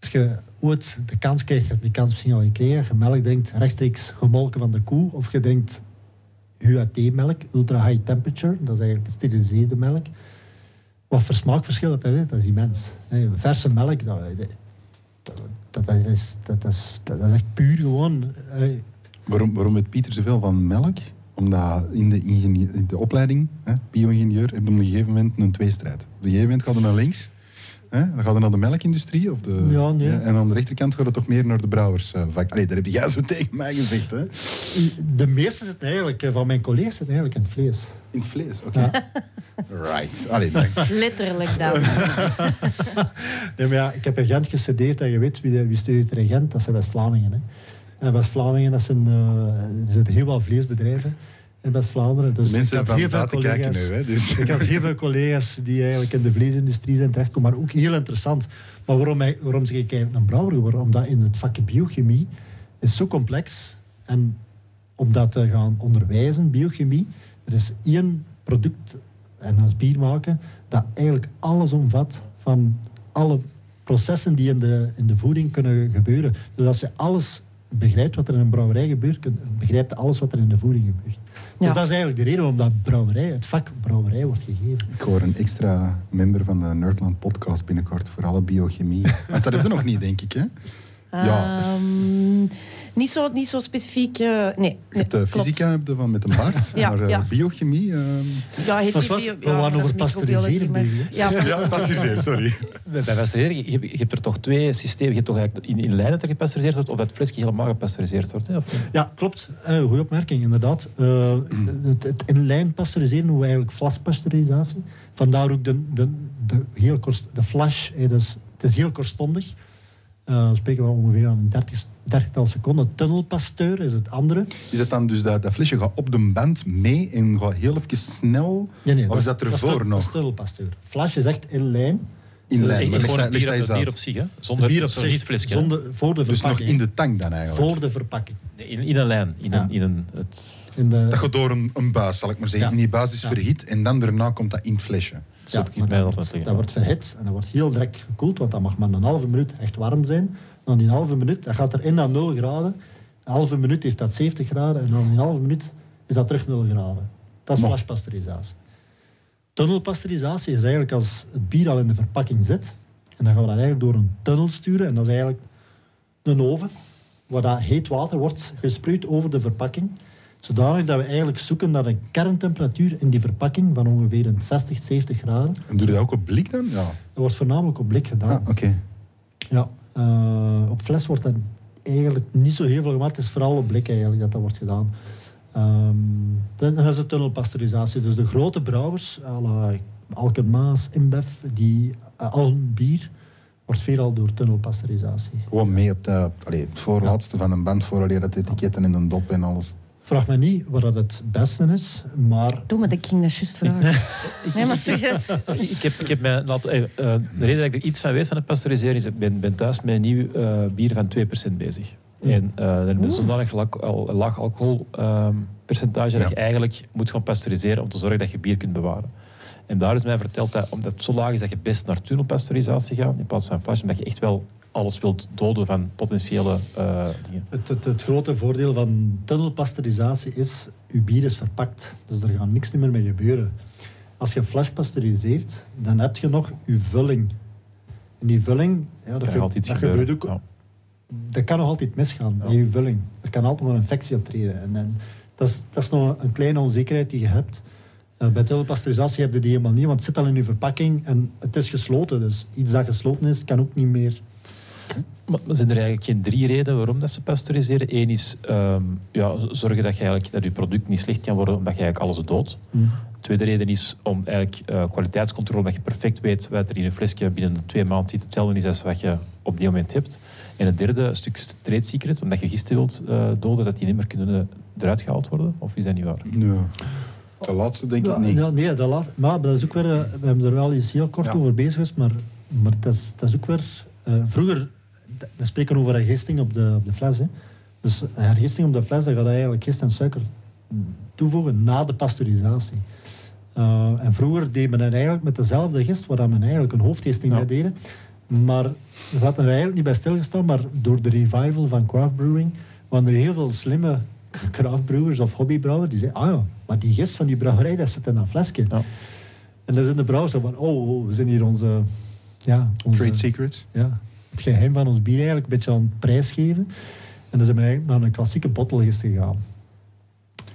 als je ooit de kans krijgt, je hebt die kans misschien al gekregen, je melk drinkt rechtstreeks gemolken van de koe, of je drinkt UAT-melk, ultra high temperature, dat is eigenlijk gesteriliseerde melk. Wat voor smaakverschil dat er is, dat is immens. Hè, verse melk, dat, dat, dat, is, dat, is, dat is echt puur gewoon. hè. Waarom, waarom weet Pieter zoveel van melk? Omdat in de, in de opleiding, hè, bio-ingenieur, heb je op een gegeven moment een tweestrijd. Op een gegeven moment gaat het naar links. Hè, dan gaat het naar de melkindustrie. Of de, Ja, nee. En aan de rechterkant gaat het toch meer naar de brouwersvak. Allee, dat heb jij zo tegen mij gezegd. Hè? De meeste zitten eigenlijk, eh, van mijn collega's zitten eigenlijk in het vlees. In het vlees, oké. Ja. Right. Allee, dank. Letterlijk dan. Nee, maar ja, ik heb in Gent gestudeerd en je weet wie, de- wie studeert er in Gent, dat zijn West-Vlamingen. En West-Vlamingen, dat zijn, eh, er zitten heel wat vleesbedrijven in West-Vlaanderen. Dus Mensen ik heb heel veel buiten kijken collega's- nu. Hè, dus. Ik heb heel veel collega's die eigenlijk in de vleesindustrie zijn terechtgekomen, maar ook heel interessant. Maar waarom, waarom zeg ik eigenlijk een brouwer geworden? Omdat in het vak biochemie is zo complex en om dat te gaan onderwijzen, biochemie, er is één product, en dat is bier maken, dat eigenlijk alles omvat van alle processen die in de, in de voeding kunnen gebeuren. Dus als je alles begrijpt wat er in een brouwerij gebeurt, begrijpt alles wat er in de voeding gebeurt. Dus dat is eigenlijk de reden waarom dat brouwerij, het vak brouwerij wordt gegeven. Ik hoor een extra member van de Nerdland podcast binnenkort voor alle biochemie. Want dat heb je nog niet, denk ik. Hè? Ja. Ehm, niet, zo, niet zo specifiek... eh, nee, Je nee hebt de klopt. fysica heb je van met een baard, Ja, maar eh, ja. biochemie... ehm, Ja, heet Dat is die wat? bio- We waren over pasteuriseren bezig, Ja, Ja, pasteuriseer, sorry. Bij pasteuriseren, je, hebt- je hebt er toch twee systemen. Je hebt toch eigenlijk in, in lijnen dat er gepasteuriseerd wordt, of dat het flesje helemaal gepasteuriseerd wordt. Hè? Of? Ja, klopt. Eh goeie opmerking, inderdaad. Eh, het, het in lijn pasteuriseren noemen we eigenlijk flaspasteurisatie. Vandaar ook de, de, de, heel korst, de flash. eh, dus, het is heel kortstondig. Eh, we spreken we ongeveer aan een 30, 30 seconden. Tunnelpasteur is het andere. Is het dan dus dat, dat flesje gaat op de band mee en gaat heel even snel... Nee, nee, of is dat is ervoor tun- Dat nog? is tunnelpasteur. Flash is echt in lijn. In Dus lijn. Maar ligt gewoon dat- het bier, dat bier op zich, hè? zonder, bier op zonder zich, rietflesje. hè? zonder, voor de Dus nog verpakking. in de tank dan eigenlijk? voor de verpakking. In, in een lijn. In Ja. een, in een, het, In de, Dat gaat door een, een buis, zal ik maar zeggen. Ja. En die buis is Ja. verhit en dan daarna komt dat in het flesje. Ik maar dat, wordt, dat wordt verhit en dat wordt heel direct gekoeld, want dat mag maar een halve minuut echt warm zijn. Dan die halve minuut, dat gaat erin naar 0 graden. Een halve minuut heeft dat 70 graden en dan een halve minuut is dat terug 0 graden. Dat is Maar- flashpasteurisatie. Tunnelpasteurisatie is eigenlijk als het bier al in de verpakking zit. En dan gaan we dat eigenlijk door een tunnel sturen. En dat is eigenlijk een oven, waar dat heet water wordt gesproeid over de verpakking. Zodanig dat we eigenlijk zoeken naar een kerntemperatuur in die verpakking van ongeveer een 60, 70 graden. En doe je dat ook op blik dan? Ja. Dat wordt voornamelijk op blik gedaan. Ah, oké. Ja, eh, op fles wordt dat eigenlijk niet zo heel veel gemaakt. Het is vooral op blik eigenlijk dat dat wordt gedaan. Ehm, dan is het tunnelpasteurisatie. Dus de grote brouwers, à la Alken Maas, InBev, die uh, al hun bier wordt veelal door tunnelpasteurisatie. Gewoon mee op de, allee, het voorlaatste van een band, vooraleer dat etiketten en een dop en alles. Vraag me niet wat dat het beste is, maar Doe me, ik ging dat juist vragen. Nee, maar serieus. Ik heb, ik heb mij laten, eh, eh, de reden dat ik er iets van weet van het pasteuriseren is, ik ben, ben thuis met een nieuw eh, bier van 2% bezig. En eh dan hebben we zodanig laag alcoholpercentage dat Ja. je eigenlijk moet gaan pasteuriseren om te zorgen dat je bier kunt bewaren. En daar is mij verteld dat omdat het zo laag is dat je best naar tunnelpasteurisatie gaat in plaats van flash, omdat je echt wel alles wilt doden van potentiële eh, dingen. het, het, het grote voordeel van tunnelpasteurisatie is, je bier is verpakt. Dus er gaat niks meer mee gebeuren. Als je flash pasteuriseert, dan heb je nog je vulling. En die vulling, ja, dat, ge- dat gebeuren. gebeurt ook Ja. dat kan nog altijd misgaan bij je vulling. Er kan altijd nog een infectie optreden. En, en dat, is, dat is nog een kleine onzekerheid die je hebt. Uh, bij pasteurisatie heb je die helemaal niet, want het zit al in je verpakking en het is gesloten. Dus iets dat gesloten is, kan ook niet meer maar zijn er eigenlijk geen drie redenen waarom dat ze pasteuriseren? Eén is ehm, ja, zorgen dat je, eigenlijk, dat je product niet slecht kan worden omdat je eigenlijk alles doodt. Mm. De tweede reden is om eigenlijk uh, kwaliteitscontrole, dat je perfect weet wat er in een flesje binnen twee maanden zit, hetzelfde is als wat je op die moment hebt. En het derde stuk is trade secret, omdat je gisten wilt uh, doden, dat die niet meer kunnen eruit gehaald worden. Of is dat niet waar? Nee. De laatste denk ik niet. Ja, nee, de laatste, maar dat is ook weer, uh, we hebben er wel eens heel kort over bezig geweest, maar, maar dat, is, dat is ook weer... vroeger we spreken over hergisting op de, op de fles. Hè. Dus hergisting op de fles, dan gaat eigenlijk gist en suiker toevoegen na de pasteurisatie. Uh, en vroeger deed men het eigenlijk met dezelfde gist, waar men eigenlijk een hoofdgisting ja. deden. Maar we hadden er eigenlijk niet bij stilgestaan, maar door de revival van craft brewing waren er heel veel slimme craftbrewers of hobbybrouwers die zeiden, ah ja, maar die gist van die brouwerij, dat zit in een flesje. Ja. En dan zijn de brouwers van, oh, oh, we zijn hier onze... Ja, onze, Trade secrets. Ja, het geheim van ons bier eigenlijk een beetje aan het prijsgeven. En dan zijn we eigenlijk naar een klassieke bottelgist gegaan.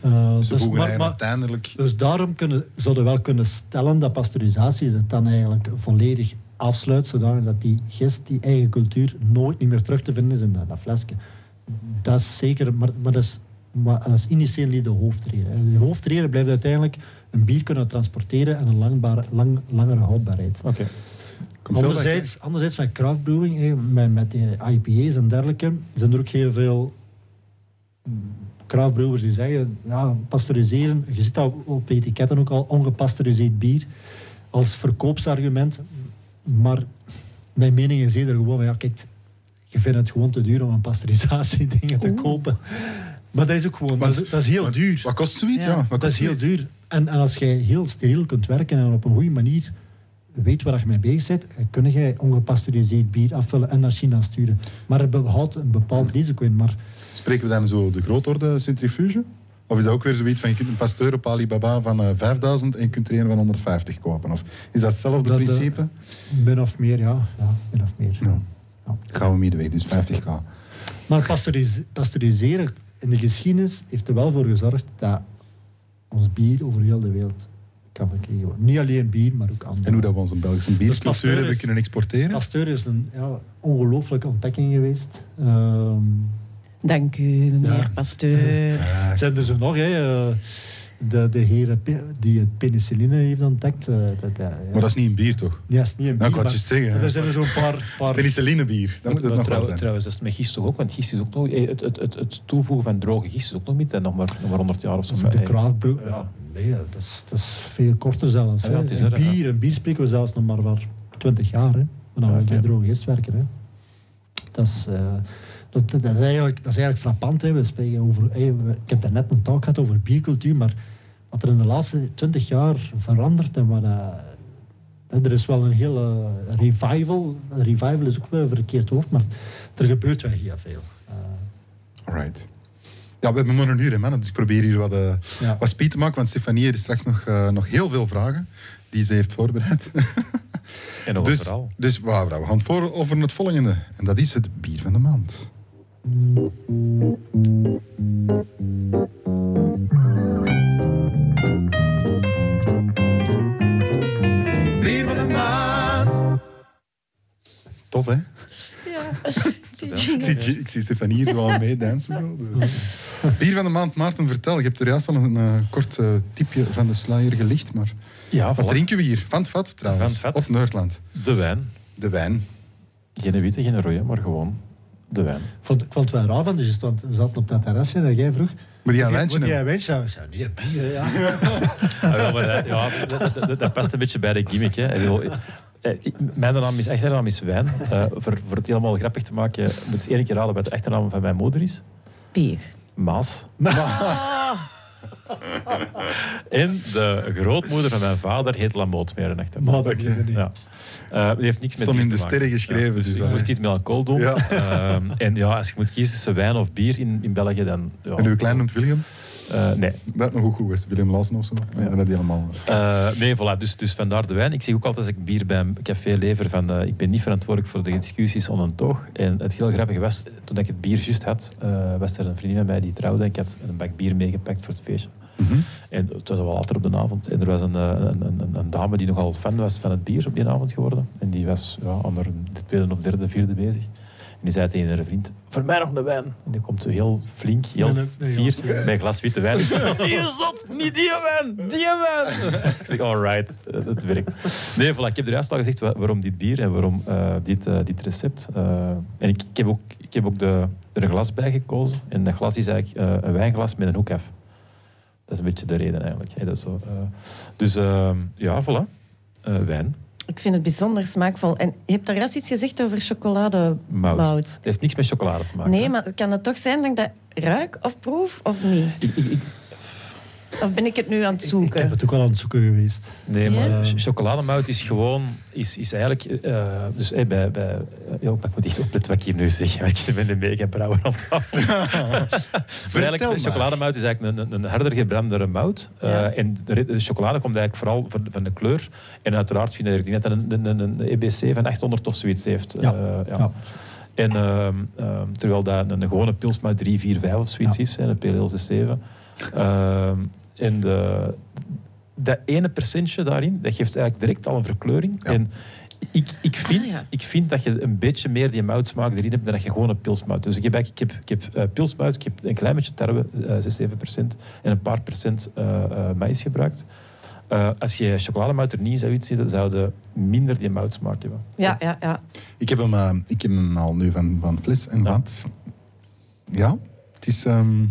Uh, dus, maar, maar, uiteindelijk... dus daarom kunnen, zouden we wel kunnen stellen dat pasteurisatie het dan eigenlijk volledig afsluit, zodat die gist, die eigen cultuur, nooit niet meer terug te vinden is in dat, flesje. Dat is zeker, maar, maar, dat, is, maar dat is initieel niet de hoofdreden. De hoofdreden blijft uiteindelijk een bier kunnen transporteren en een langbare, lang, langere houdbaarheid. Oké. Anderzijds, anderzijds met craftbrewing, met, met die IPA's en dergelijke, zijn er ook heel veel craftbrewers die zeggen, ja, pasteuriseren, je ziet dat op etiketten ook al, ongepasteuriseerd bier, als verkoopsargument. Maar mijn mening is eerder gewoon, ja, kijk, je vindt het gewoon te duur om een pasteurisatie dingen te kopen. Maar dat is ook gewoon, dat is, dat is, heel duur. Wat kost zoiets? Ja, dat is heel duur. En, en als jij heel steriel kunt werken en op een goede manier weet waar je mee bezig bent, kun je ongepasteuriseerd bier afvullen en naar China sturen. Maar het behoudt een bepaald risico in. Maar... Spreken we dan zo de grootorde centrifuge? Of is dat ook weer zoiets van je kunt een pasteur op Alibaba van uh, eh, 5000 en je kunt er een van 150 kopen? Of is dat hetzelfde dat, principe? Uh, min of meer, ja. ja min of meer. Ja. Ja. Gaan we middenweg, dus 50k. Maar pasteuriseren in de geschiedenis heeft er wel voor gezorgd dat ons bier over heel de wereld niet alleen bier, maar ook andere. En hoe dat we onze Belgische biercultuur dus hebben kunnen exporteren? Pasteur is een ja, ongelooflijke ontdekking geweest. Uh, Dank u, meneer ja. Pasteur. Ja. Zijn er zo nog, hè? Eh, de, de heer die het penicilline heeft ontdekt. Uh, dat, ja. Maar dat is niet een bier, toch? Ja, dat is niet een bier. Nou, ik wou het zeggen. Er zijn er zo'n paar... paar... Penicillinebier, dat moet het nog trouw, zijn. Trouwens, dat is met gist toch ook, want gist is ook nog... Eh, het, het, het, het toevoegen van droge gist is ook nog niet, nog maar, nog maar 100 jaar of zo. De craftbrew, ja, nee, dat is, dat is veel korter zelfs. Ja, een, bier, een bier spreken we zelfs nog maar van 20 jaar, hè. Dan we bij droge gist werken, hè. Dat is... Uh, dat, dat, is eigenlijk, dat is eigenlijk frappant. Hè. We spreken over, hey, ik heb net een talk gehad over biercultuur, maar wat er in de laatste twintig jaar verandert en wat, uh, er is wel een hele revival. Revival is ook wel een verkeerd woord, maar er gebeurt wel heel veel. Uh, Alright. Ja, we hebben maar een uur, man. Dus ik probeer hier wat, uh, ja. wat speed te maken, want Stefanie heeft straks nog, uh, nog heel veel vragen die ze heeft voorbereid. en nog dus, Dus wow, we gaan voor over het volgende. En dat is het bier van de maand. Bier van de maand. Tof, hè? Ja. Ik, zie, ik zie Stefanie hier wel meedansen. Zo, dus. Bier van de maand, Maarten, vertel. Je hebt er juist al een uh, kort uh, tipje van de sluier gelicht, maar ja, wat drinken we hier? Van het vat, trouwens. Van het vat. Of Noordland? De wijn. De wijn. Geen witte, geen rode, maar gewoon de wijn. Ik vond, ik vond het wel raar van, dus want we zaten op dat terrasje en jij vroeg... Maar die wijntje Moet jij wijntje hebben? Ik zei, nee, bier, ja. ja, maar dat, ja dat, dat, dat, past een beetje bij de gimmick. Hè. Eh, mijn naam is, achternaam is Wijn. Uh, voor, voor het helemaal grappig te maken, moet je eens één keer raden wat de achternaam van mijn moeder is. Pier. Maas. en de grootmoeder van mijn vader heet Lamoot meer een achternaam. Maar dat niet. Ja. Uh, die heeft niks met Stond in de sterren geschreven. Ja, dus, dus moest iets met alcohol doen. Ja. Uh, en ja, als je moet kiezen tussen wijn of bier in, in België, dan... Ja, en uw klein noemt William? Eh, nee. Dat nog ook goed was. Willem Laassen of zo. Ja. Dat die helemaal... Eh, nee, voilà. Dus, dus vandaar de wijn. Ik zeg ook altijd als ik bier bij een café lever van eh, ik ben niet verantwoordelijk voor de discussies om een toog. En het heel grappige was, toen ik het bier juist had, was er een vriendin van mij die trouwde en ik had een bak bier meegepakt voor het feestje. Mhm. En het was al wel later op de avond. En er was een, een, een, een dame die nogal fan was van het bier op die avond geworden. En die was ja, haar de tweede of derde, vierde bezig. En die zei tegen haar vriend, voor mij nog een wijn. En die komt heel flink, heel fier, glas. met een glas witte wijn. Die is zot, niet die wijn, die wijn. ik zeg, alright, eh, het werkt. Nee, voilà, ik heb er juist al gezegd wa- waarom dit bier en waarom eh, dit, eh, dit recept. Eh, en ik, ik heb ook, ik heb ook de, er een glas bij gekozen. En dat glas is eigenlijk eh, een wijnglas met een hoek af. Dat is een beetje de reden eigenlijk. hè, dat zo, eh. dus eh, ja, voilà. Eh, wijn, Ik vind het bijzonder smaakvol. En je hebt daar juist iets gezegd over chocolademout. mout. Het heeft niks met chocolade te maken. Nee, hè. maar kan het toch zijn dat ik dat ruik of proef of niet? Ik, ik, ik- Of ben ik het nu aan het Ik zoeken? heb het ook al aan het zoeken geweest. nee, maar Ja? ch- chocolademout is gewoon... Is, is eigenlijk... eh, dus eh, bij... bij ja, ik moet echt opletten wat ik hier nu zeg. want Ik ben de mega brouwer aan tafel. Maar eigenlijk, maar. chocolademout is eigenlijk een, een, een harder gebrandere mout. Eh, Ja. en de, chocolade komt eigenlijk vooral van, van de kleur. En uiteraard vind ik dat het een, een, een, een EBC van 800 of zoiets heeft. Ja. Eh, ja. Ja. En ehm, ehm, terwijl dat een, een gewone pils maar 3, 4, 5 of zoiets Ja. is, een PLL 7. Ehm en de, dat ene percentje daarin, dat geeft eigenlijk direct al een verkleuring. Ja. En ik, ik, vind, Ah, ja. ik vind dat je een beetje meer die moutsmaak erin hebt dan dat je gewoon een pilsmout. Dus ik heb, ik heb, ik heb eh, pilsmout, ik heb een klein beetje tarwe, eh 6, 7 procent, en een paar procent eh eh, maïs gebruikt. Eh, als je chocolademout er niet in zou zitten, zou je minder die moutsmaak hebben. Ja, ja, ja. Ik heb hem, eh, ik heb hem al nu van, van fles en Ja. vat. Ja, het is... ehm,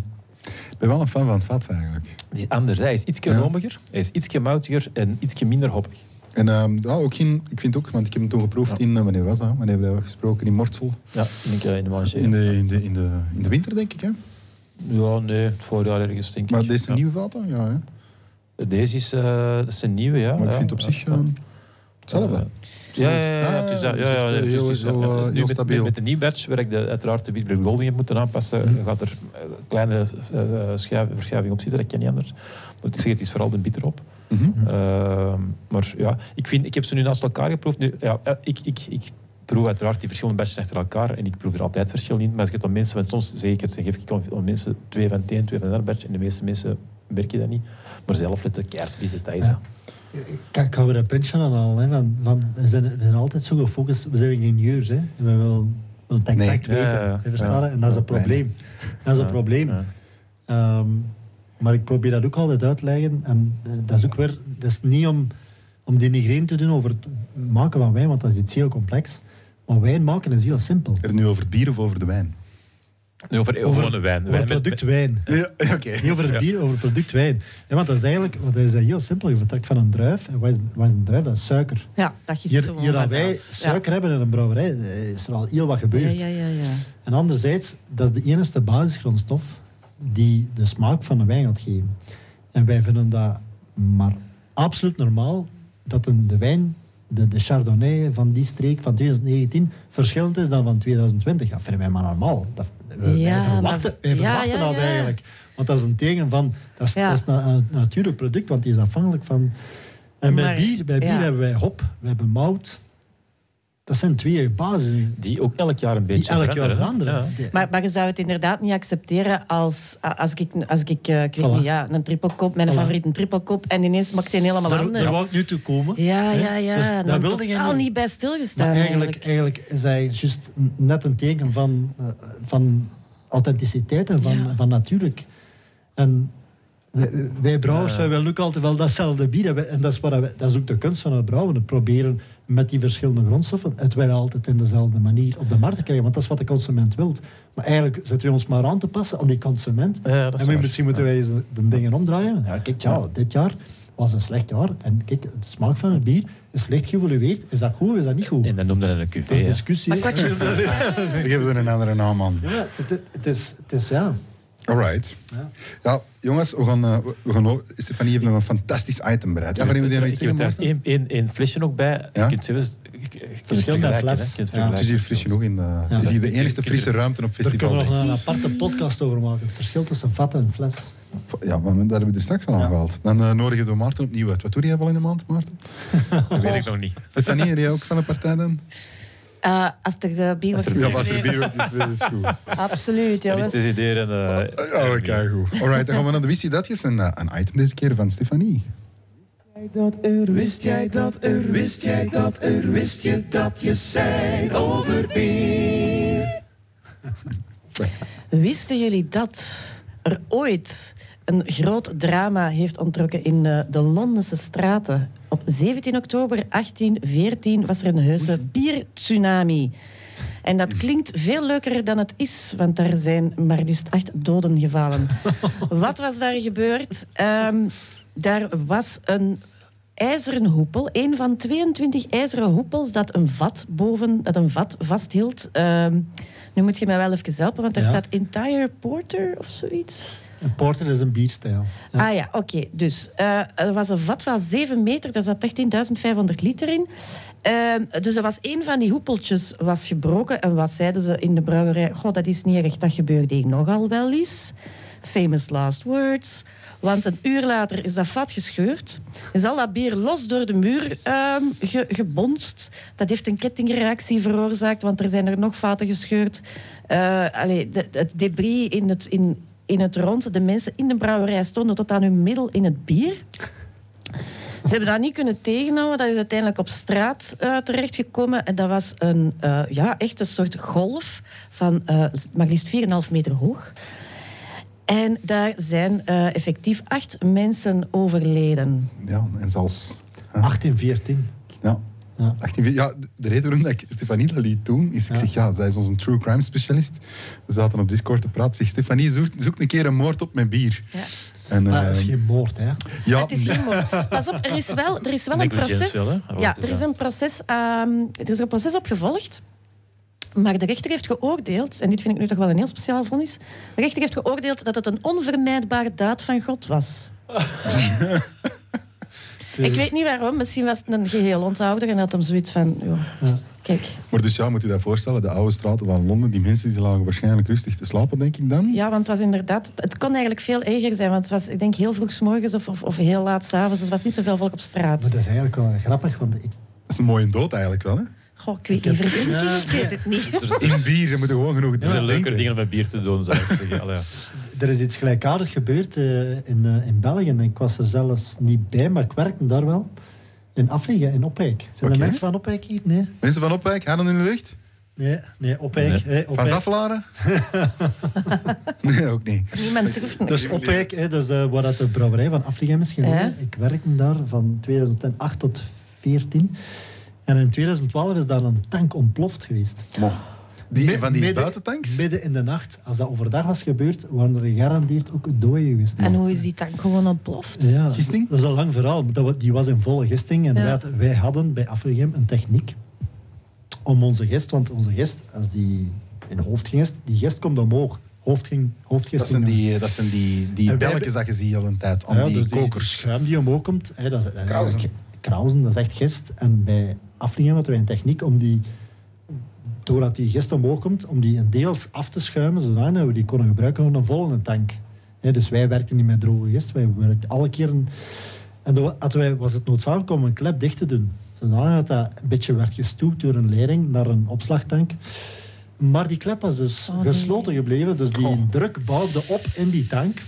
ik ben wel een fan van het vat eigenlijk. Die is anders. Hij is iets Ja. romiger, hij is iets moutiger en iets minder hoppig. En ehm, ja, ook in, ik vind ook, want ik heb hem toen geproefd in, eh, wanneer was dat? Wanneer hebben we gesproken? In Mortsel. Ja, denk in de. In de, in, de, in, de, in de winter, denk ik. Hè? Ja, nee, het voorjaar ergens denk ik. Maar deze Ja. nieuwe vaten? Ja, hè? Deze is, eh, dat is een nieuwe, ja. Maar ik vind op zich ehm, hetzelfde. Ja, ja, ja, Ah, het dat. dus Ja, ja, echt, ja, eh, dus heel- het eh, nu heel met, stabiel. Met, met de nieuwe batch, waar ik de, uiteraard de Golding heb moeten aanpassen, Mhm. gaat er eh, kleine schuif- verschuiving op zitten, dat kan niet anders. Maar ik zeg, het is vooral de bitter op. Mhm. Ehm, maar ja, ik, vind, ik heb ze nu naast elkaar geproefd. Nu, ja, ik, ik, ik proef uiteraard die verschillende batches achter elkaar en ik proef er altijd verschil in. Maar als ik het aan mensen, want soms zeg ik het, geef ik aan mensen twee van het een, twee van een ander batch en de meeste mensen merk je dat niet. Maar zelf letten keihard op die details. Ja. Ik, hou er een puntje aan al. Hè, van, van, we, zijn, we zijn altijd zo gefocust. We zijn ingenieurs. Hè. We willen, willen het exact Nee. weten. Ja? En dat is een probleem. Dat is een Ja, probleem. ja. Ehm, maar ik probeer dat ook altijd uit te leggen. En eh, dat is ook weer... Dat is niet om, om denigrerend te doen over het maken van wijn, want dat is iets heel complex. Maar wijn maken is heel simpel. Er nu over het bier of over de wijn? Nu over, over wijn. Over Wijn het met- product wijn. Ja, oké. Niet over het bier, over het product wijn. Ja, want dat is eigenlijk want dat is heel simpel. Je vertrekt van een druif. En wat is, wat is een druif? Dat is suiker. Ja, dat is Hier, hier dat wij suiker hebben in een brouwerij, eh, is er al heel wat Ja, gebeurd. ja, ja, ja. En anderzijds, dat is de enige basisgrondstof die de smaak van de wijn gaat geven. En wij vinden dat maar absoluut normaal dat een, de wijn, de, de Chardonnay van die streek van 2019, verschillend is dan van 2020. Dat vinden wij maar normaal. Dat, wij, Ja, wij verwachten, wij verwachten ja, dat eigenlijk. Want dat is een teken van, dat is, dat is een natuurlijk product, want die is afhankelijk van... En bij Maar- bier, bij bier hebben wij hop, we hebben mout. Dat zijn twee basis Die ook elk jaar een beetje die elk jaar veranderen. Ja. Maar, maar je zou het inderdaad niet accepteren als, als ik, als ik, eh, ik weet Voilà. niet, ja, een triple koop, mijn Voilà. favoriete triple koop, en ineens maakt hij helemaal daar, anders. daar wou ik nu toe komen. Ja, ja, ja. Dus daar wilde totaal je niet bij stilgestaan Maar eigenlijk, eigenlijk. eigenlijk is hij juist net een teken van, eh, van authenticiteit en van, Ja. van natuurlijk. En wij, wij brouwers, Ja. wij willen ook altijd wel datzelfde bier hebben. En dat is, wat wij, dat is ook de kunst van het brouwen. Het proberen met die verschillende grondstoffen het wel altijd in dezelfde manier op de markt te krijgen. Want dat is wat de consument wil. Maar eigenlijk zetten we ons maar aan te passen aan die consument. Ja, dat en we- misschien moeten wij eens de, de dingen omdraaien. Ja, kijk, ja, dit jaar was een slecht jaar. En kijk, de smaak van het bier is slecht geëvolueerd. Is dat goed of is dat niet goed? En dan noemde dat een Dat cuvée. is discussie. Die geven er een andere naam aan. Ja, het, is, het is, ja. Alright. Ja. Ja, jongens, we gaan, eh, we gaan ook- Stefanie heeft nog een fantastisch item bereid. Ja, waarin we die nog Ik iets er Maarten? één, één, één flesje nog bij. Ja? Je kunt zelfs... Verschillende fles. Je het Ja. Het is hier frisje nog in de... Het is Ja. hier de enige frisse ruimte op Daar kunnen festival. we nog een aparte podcast over maken. Het verschil tussen vat en fles. Ja, maar dat hebben we er straks al aangehaald. Dan uh, nodigen we Maarten opnieuw uit. Wat doe jij wel in een maand, Maarten? Dat weet ik nog niet. Stefanie, ben jij ook van de partij dan? Uh, als er uh, bier wordt Ja, als er geserveerd. bier wordt, is het goed. Absoluut, Dat is jongens. de en... eh, Ja, oké, goed. Alright, dan gaan we naar de Wist je datjes. En eh, een item deze keer van Stefanie. dat er, wist jij dat er, wist jij dat er, wist je dat je zijn over bier. Wisten jullie dat er ooit een groot drama heeft ontrokken in eh, de Londense straten? Op 17 oktober 1814 was er een heuse biertsunami. En dat klinkt veel leuker dan het is, want daar zijn maar liefst acht doden gevallen. Wat was daar gebeurd? Ehm, daar was een ijzeren hoepel, een van 22 ijzeren hoepels dat een vat boven, dat een vat vasthield. Ehm, nu moet je mij wel even helpen, want daar Ja. staat Entire Porter of zoiets. Een porter is een bierstijl. Ah ja, oké. Dus eh, er was een vat van 7 meter, daar zat 13.500 liter in. Ehm, dus er was één van die hoepeltjes was gebroken. En wat zeiden ze in de brouwerij? Goh, dat is niet erg, dat gebeurde hier nogal wel eens. Famous last words. Want een uur later is dat vat gescheurd. Is al dat bier los door de muur ehm, ge- gebonst. Dat heeft een kettingreactie veroorzaakt, want er zijn er nog vaten gescheurd. Eh, allee, de- het debris in het, in, in het rond. De mensen in de brouwerij stonden tot aan hun middel in het bier. Ze hebben dat niet kunnen tegenhouden. Dat is uiteindelijk op straat eh, terechtgekomen. En dat was een, eh, ja, echt een soort golf van eh maar liefst 4,5 meter hoog. En daar zijn eh, effectief acht mensen overleden. Ja, en zelfs... hè, 1814. Ja. Ja. 18, ja, de- de reden waarom dat ik Stefanie dat liet doen, is ik Ja. zeg, ja, zij is onze true crime specialist. We zaten op Discord te praten. Zeg, Stefanie, zoek, zoek een keer een moord op met bier. Ja. En, Maar dat is eh, geen moord, hè? ja, het is geen moord. Pas op, er is wel, er is wel een proces. wel, ja, het, er is een proces, ehm, er is een proces op gevolgd. Maar de rechter heeft geoordeeld, en dit vind ik nu toch wel een heel speciaal vonnis. De rechter heeft geoordeeld dat het een onvermijdbare daad van God was. Ik weet niet waarom, misschien was het een geheel onthouder en had hem zoiets van. Ja, Ja. Kijk, Maar dus ja, moet je dat voorstellen, de oude straten van Londen, die mensen die lagen waarschijnlijk rustig te slapen, denk ik dan. ja, want het was inderdaad. Het kon eigenlijk veel erger zijn, want het was, ik denk, heel vroeg 's morgens of, of, of heel laat s'avonds. Dus er was niet zoveel volk op straat. Maar dat is eigenlijk wel grappig, want ik, Dat is een mooie dood eigenlijk wel, hè? Goh, ik weet Ik niet, Ja, ik weet het niet. Er In bier, je moet gewoon genoeg er zijn leuker drinken. dingen met bier te doen, zou ik zeggen. Allee, ja. Er is iets gelijkaardigs gebeurd eh, in, eh, in België. En ik was er zelfs niet bij, maar ik werkte daar wel. In Afliggen, in Opwijk. Zijn Oké. er mensen van Opwijk hier? Nee. Mensen van Opwijk, handen in de lucht? Nee, nee Opwijk. Nee. hè, Van Opwijk. Zaffelaren? nee, ook niet. Niemand durft niks. Dus Opwijk, hè, dat is eh, waar dat de brouwerij van gelegen. Ja. Ik werkte daar van 2008 tot 2014. En in 2012 is daar een tank ontploft geweest. Die, van die midden- buitentanks? Midden in de nacht. Als dat overdag was gebeurd, waren er gegarandeerd ook doden geweest. En hoe is die tank gewoon ontploft? Ja, Gisting? Dat is een lang verhaal. die was in volle gisting. En Ja. wij, had- wij hadden bij Afligem een techniek om onze gist, want onze gist, als die in hoofdgist, die gist komt omhoog. Hoofd ging, hoofdgisting. Dat zijn die, dat zijn die, die belletjes dat je ziet al een tijd, Ja, die dus kokers. schuim die omhoog komt, hè, dat is, dat is Krausen. dat is echt gist. En bij Afligem hadden wij een techniek om die, doordat die gist omhoog komt, om die deels af te schuimen, zodat we die konden gebruiken voor een volgende tank. Dus wij werkten niet met droge gist, wij werkten alle keer... Een, en wij, was het noodzakelijk om een klep dicht te doen. Zodat dat een beetje werd gestuwd door een leiding naar een opslagtank. Maar die klep was dus Oh, nee. gesloten gebleven, dus die druk bouwde op in die tank.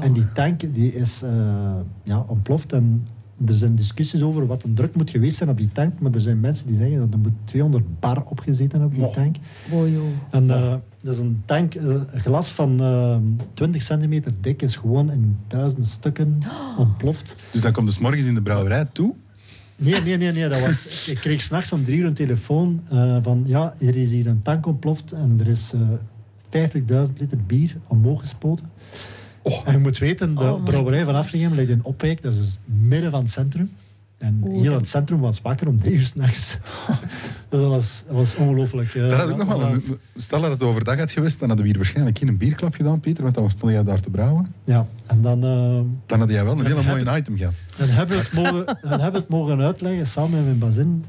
En die tank die is eh, ja, ontploft. En er zijn discussies over wat een druk moet geweest zijn op die tank. Maar er zijn mensen die zeggen dat er moet 200 bar opgezeten op die Oh. tank. En eh, dat is een tank, eh, een glas van eh, 20 centimeter dik, is gewoon in duizend stukken ontploft. Dus dan komt dus morgens in de brouwerij toe. Nee, nee, nee, nee. Dat was, ik kreeg s'nachts om drie uur een telefoon eh, van ja, er is hier een tank ontploft en er is eh 50.000 liter bier omhoog gespoten. Oh. En je moet weten, de Oh brouwerij van Afligem ligt in Opwijk, dat is dus midden van het centrum. En Oeh, heel dat- het centrum was wakker om drie uur s'nachts. dus dat was, dat was ongelooflijk. eh, Dat had ik nog wel een, stel dat het overdag had geweest, dan hadden we hier waarschijnlijk geen bierklap gedaan, Pieter, want dan was stond jij daar te brouwen. Ja, en dan, eh, Dan had jij wel een hele mooie item gehad. dan hebben we het mogen, dan hebben we het mogen uitleggen samen met mijn bazin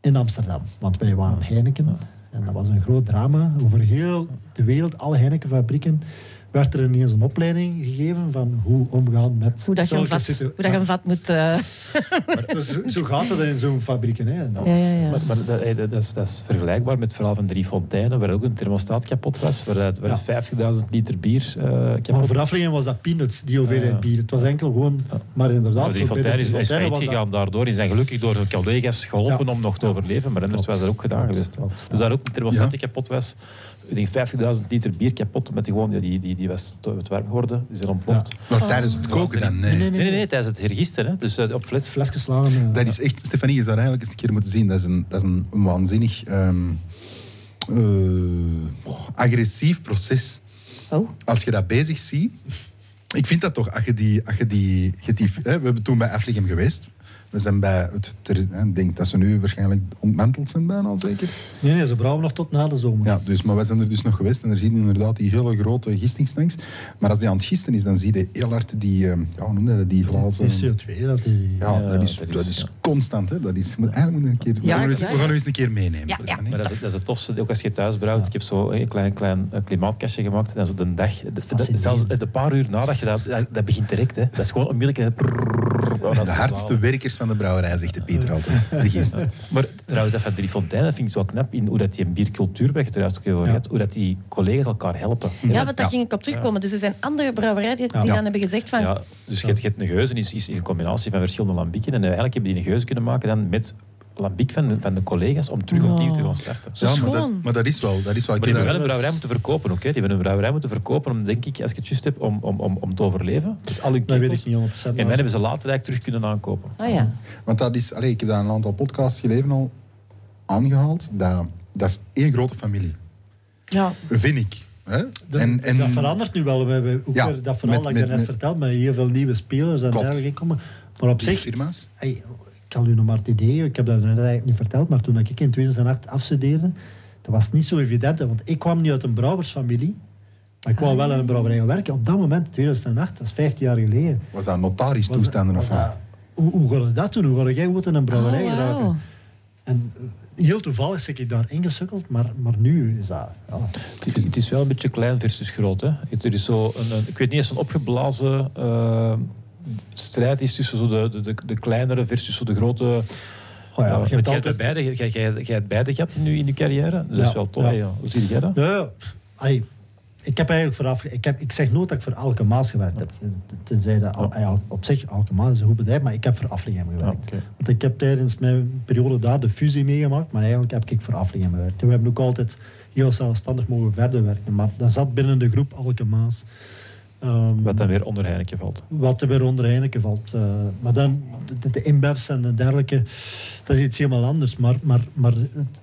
in Amsterdam. Want wij waren Heineken. En dat was een groot drama over heel de wereld, alle Heinekenfabrieken. Werd er ineens een opleiding gegeven van hoe omgaan met Hoe dat je een vat, hoe dat je een vat moet... eh, Dus zo- zo gaat het in zo'n fabriek. Hè. En dat ja, was- ja, ja. Maar, maar dat, dat, is, dat is vergelijkbaar met het verhaal van Drie Fonteinen, waar ook een thermostaat kapot was, waar, waar Ja. 50.000 liter bier eh, Maar kapot voor Aflingen was dat peanuts, die hoeveelheid bier. Het was enkel gewoon... Maar inderdaad, Maar Drie Fonteinen is, is was gegaan daardoor. Die zijn gelukkig door hun collega's geholpen Ja. om nog te overleven, maar anders was dat ook gedaan geweest. Dus daar ook een thermostaat die kapot was. Ik denk 50.000 liter bier kapot, omdat die gewoon, ja, die, die, die was te het warm geworden, die zijn ontploft. Maar tijdens het koken dan, nee. Nee, Nee, nee, nee, tijdens het hergisten, hè. dus eh, op fles. Fles geslagen. Dat is echt, Stefanie is daar eigenlijk eens een keer moeten zien. Dat is een, dat is een waanzinnig ehm, eh, oh, agressief proces. Oh, Als je dat bezig ziet. Ik vind dat toch, als je die. Als je die, je die hè, we hebben toen bij Effligem geweest. We zijn bij het. ter- hè, Ik denk dat ze nu waarschijnlijk ontmanteld zijn, bijna al zeker. Nee, nee, ze brouwen nog tot na de zomer. Ja, dus, maar wij zijn er dus nog geweest en er zien inderdaad die hele grote gistingstanks. Maar als die aan het gisten is, dan zie je heel hard die. ehm, ja, hoe noem je dat? Die glazen. Die CO2, dat die... Ja, Ja, dat is, dat is- is constant. Hè. Dat is, moet, eigenlijk een keer, we Ja, gaan we gaan we eens een keer meenemen. Ja. Maar dat is, dat is het tofste, ook als je thuis brouwt. Ik heb zo een klein, klein eh, klimaatkastje gemaakt en zo de dag, de, de, zelfs een paar uur nadat je dat, dat, begint direct. Hè. Dat is gewoon onmiddellijk. is De hardste werkers van de brouwerij, zegt de Pieter altijd. De gist. Maar trouwens, dat van Drie Fonteinen dat vind ik wel knap in hoe dat die een biercultuur, waar je het er juist ook over hoe dat die collega's elkaar helpen. ja, want Ja. daar ging ik op terugkomen. Dus er zijn andere brouwerijen die, dan hebben gezegd van... Ja, dus je hebt, je hebt een geuze, is, is een combinatie van verschillende lambieken. En eigenlijk hebben die een geuze kunnen maken dan met lambiek van de, van de collega's om terug Oh. opnieuw te gaan starten. Ja, maar dat, schoon. maar dat is wel. Dat is wel. Maar die heb hebben wel een brouwerij moeten verkopen ook. Hè. Die hebben een brouwerij moeten verkopen om, denk ik, als ik het juist heb, om, om, om, om te overleven. Dus al hun Dat weet ik niet 100%. En dan hebben ze later eigenlijk terug kunnen aankopen. Ah ja. Want dat is, allez, ik heb dat een aantal podcasts geleden al aangehaald. Dat, dat is één grote familie. Ja, Vind ik. En, en, dat verandert nu wel. We hebben ook Ja, weer dat verhaal met- dat ik daarnet met- vertelde, met heel veel nieuwe spelers en dergelijke komen. Maar op die zich, firma's. hey, kan u nog maar het idee, ik heb dat net eigenlijk niet verteld, maar toen ik in 2008 afstudeerde, dat was niet zo evident, hè, want ik kwam niet uit een brouwersfamilie, maar ik wou wel in een brouwerij gaan werken. Op dat moment, 2008, dat is 15 jaar geleden. Was dat notaris toestanden of wat? dat- Hoe, hoe ga je dat doen? Hoe ga jij goed in een brouwerij Oh? En eh, heel toevallig zit ik daar ingesukkeld, maar, maar nu is dat... Ja, Het is, het is wel een beetje klein versus groot. Hè. Het- Er is zo een, een- ik weet niet eens een opgeblazen eh, strijd is tussen zo de, de, de, kleinere versus zo de grote. Oh ja, je hebt jij, hebt altijd- beide, jij, jij, jij hebt beide gehad in je, in je carrière. Dus dat is wel tof. ja. Hoe zie jij dat? Ja, ik heb eigenlijk vooraf... Ik, heb, ik zeg nooit dat ik voor Alke Maas gewerkt heb. Tenzij dat Al- op zich, Alke Maas is een goed bedrijf, maar ik heb voor Afligem gewerkt. Want ik heb tijdens mijn periode daar de fusie meegemaakt, maar eigenlijk heb ik voor Afligem gewerkt. En we hebben ook altijd heel zelfstandig mogen verder werken, maar dat zat binnen de groep Alke Maas. Ehm, Wat dan weer onder Heineken valt. wat er weer onder Heineken valt. eh, maar dan, de, de InBev's en dergelijke, dat is iets helemaal anders. Maar, maar, maar het,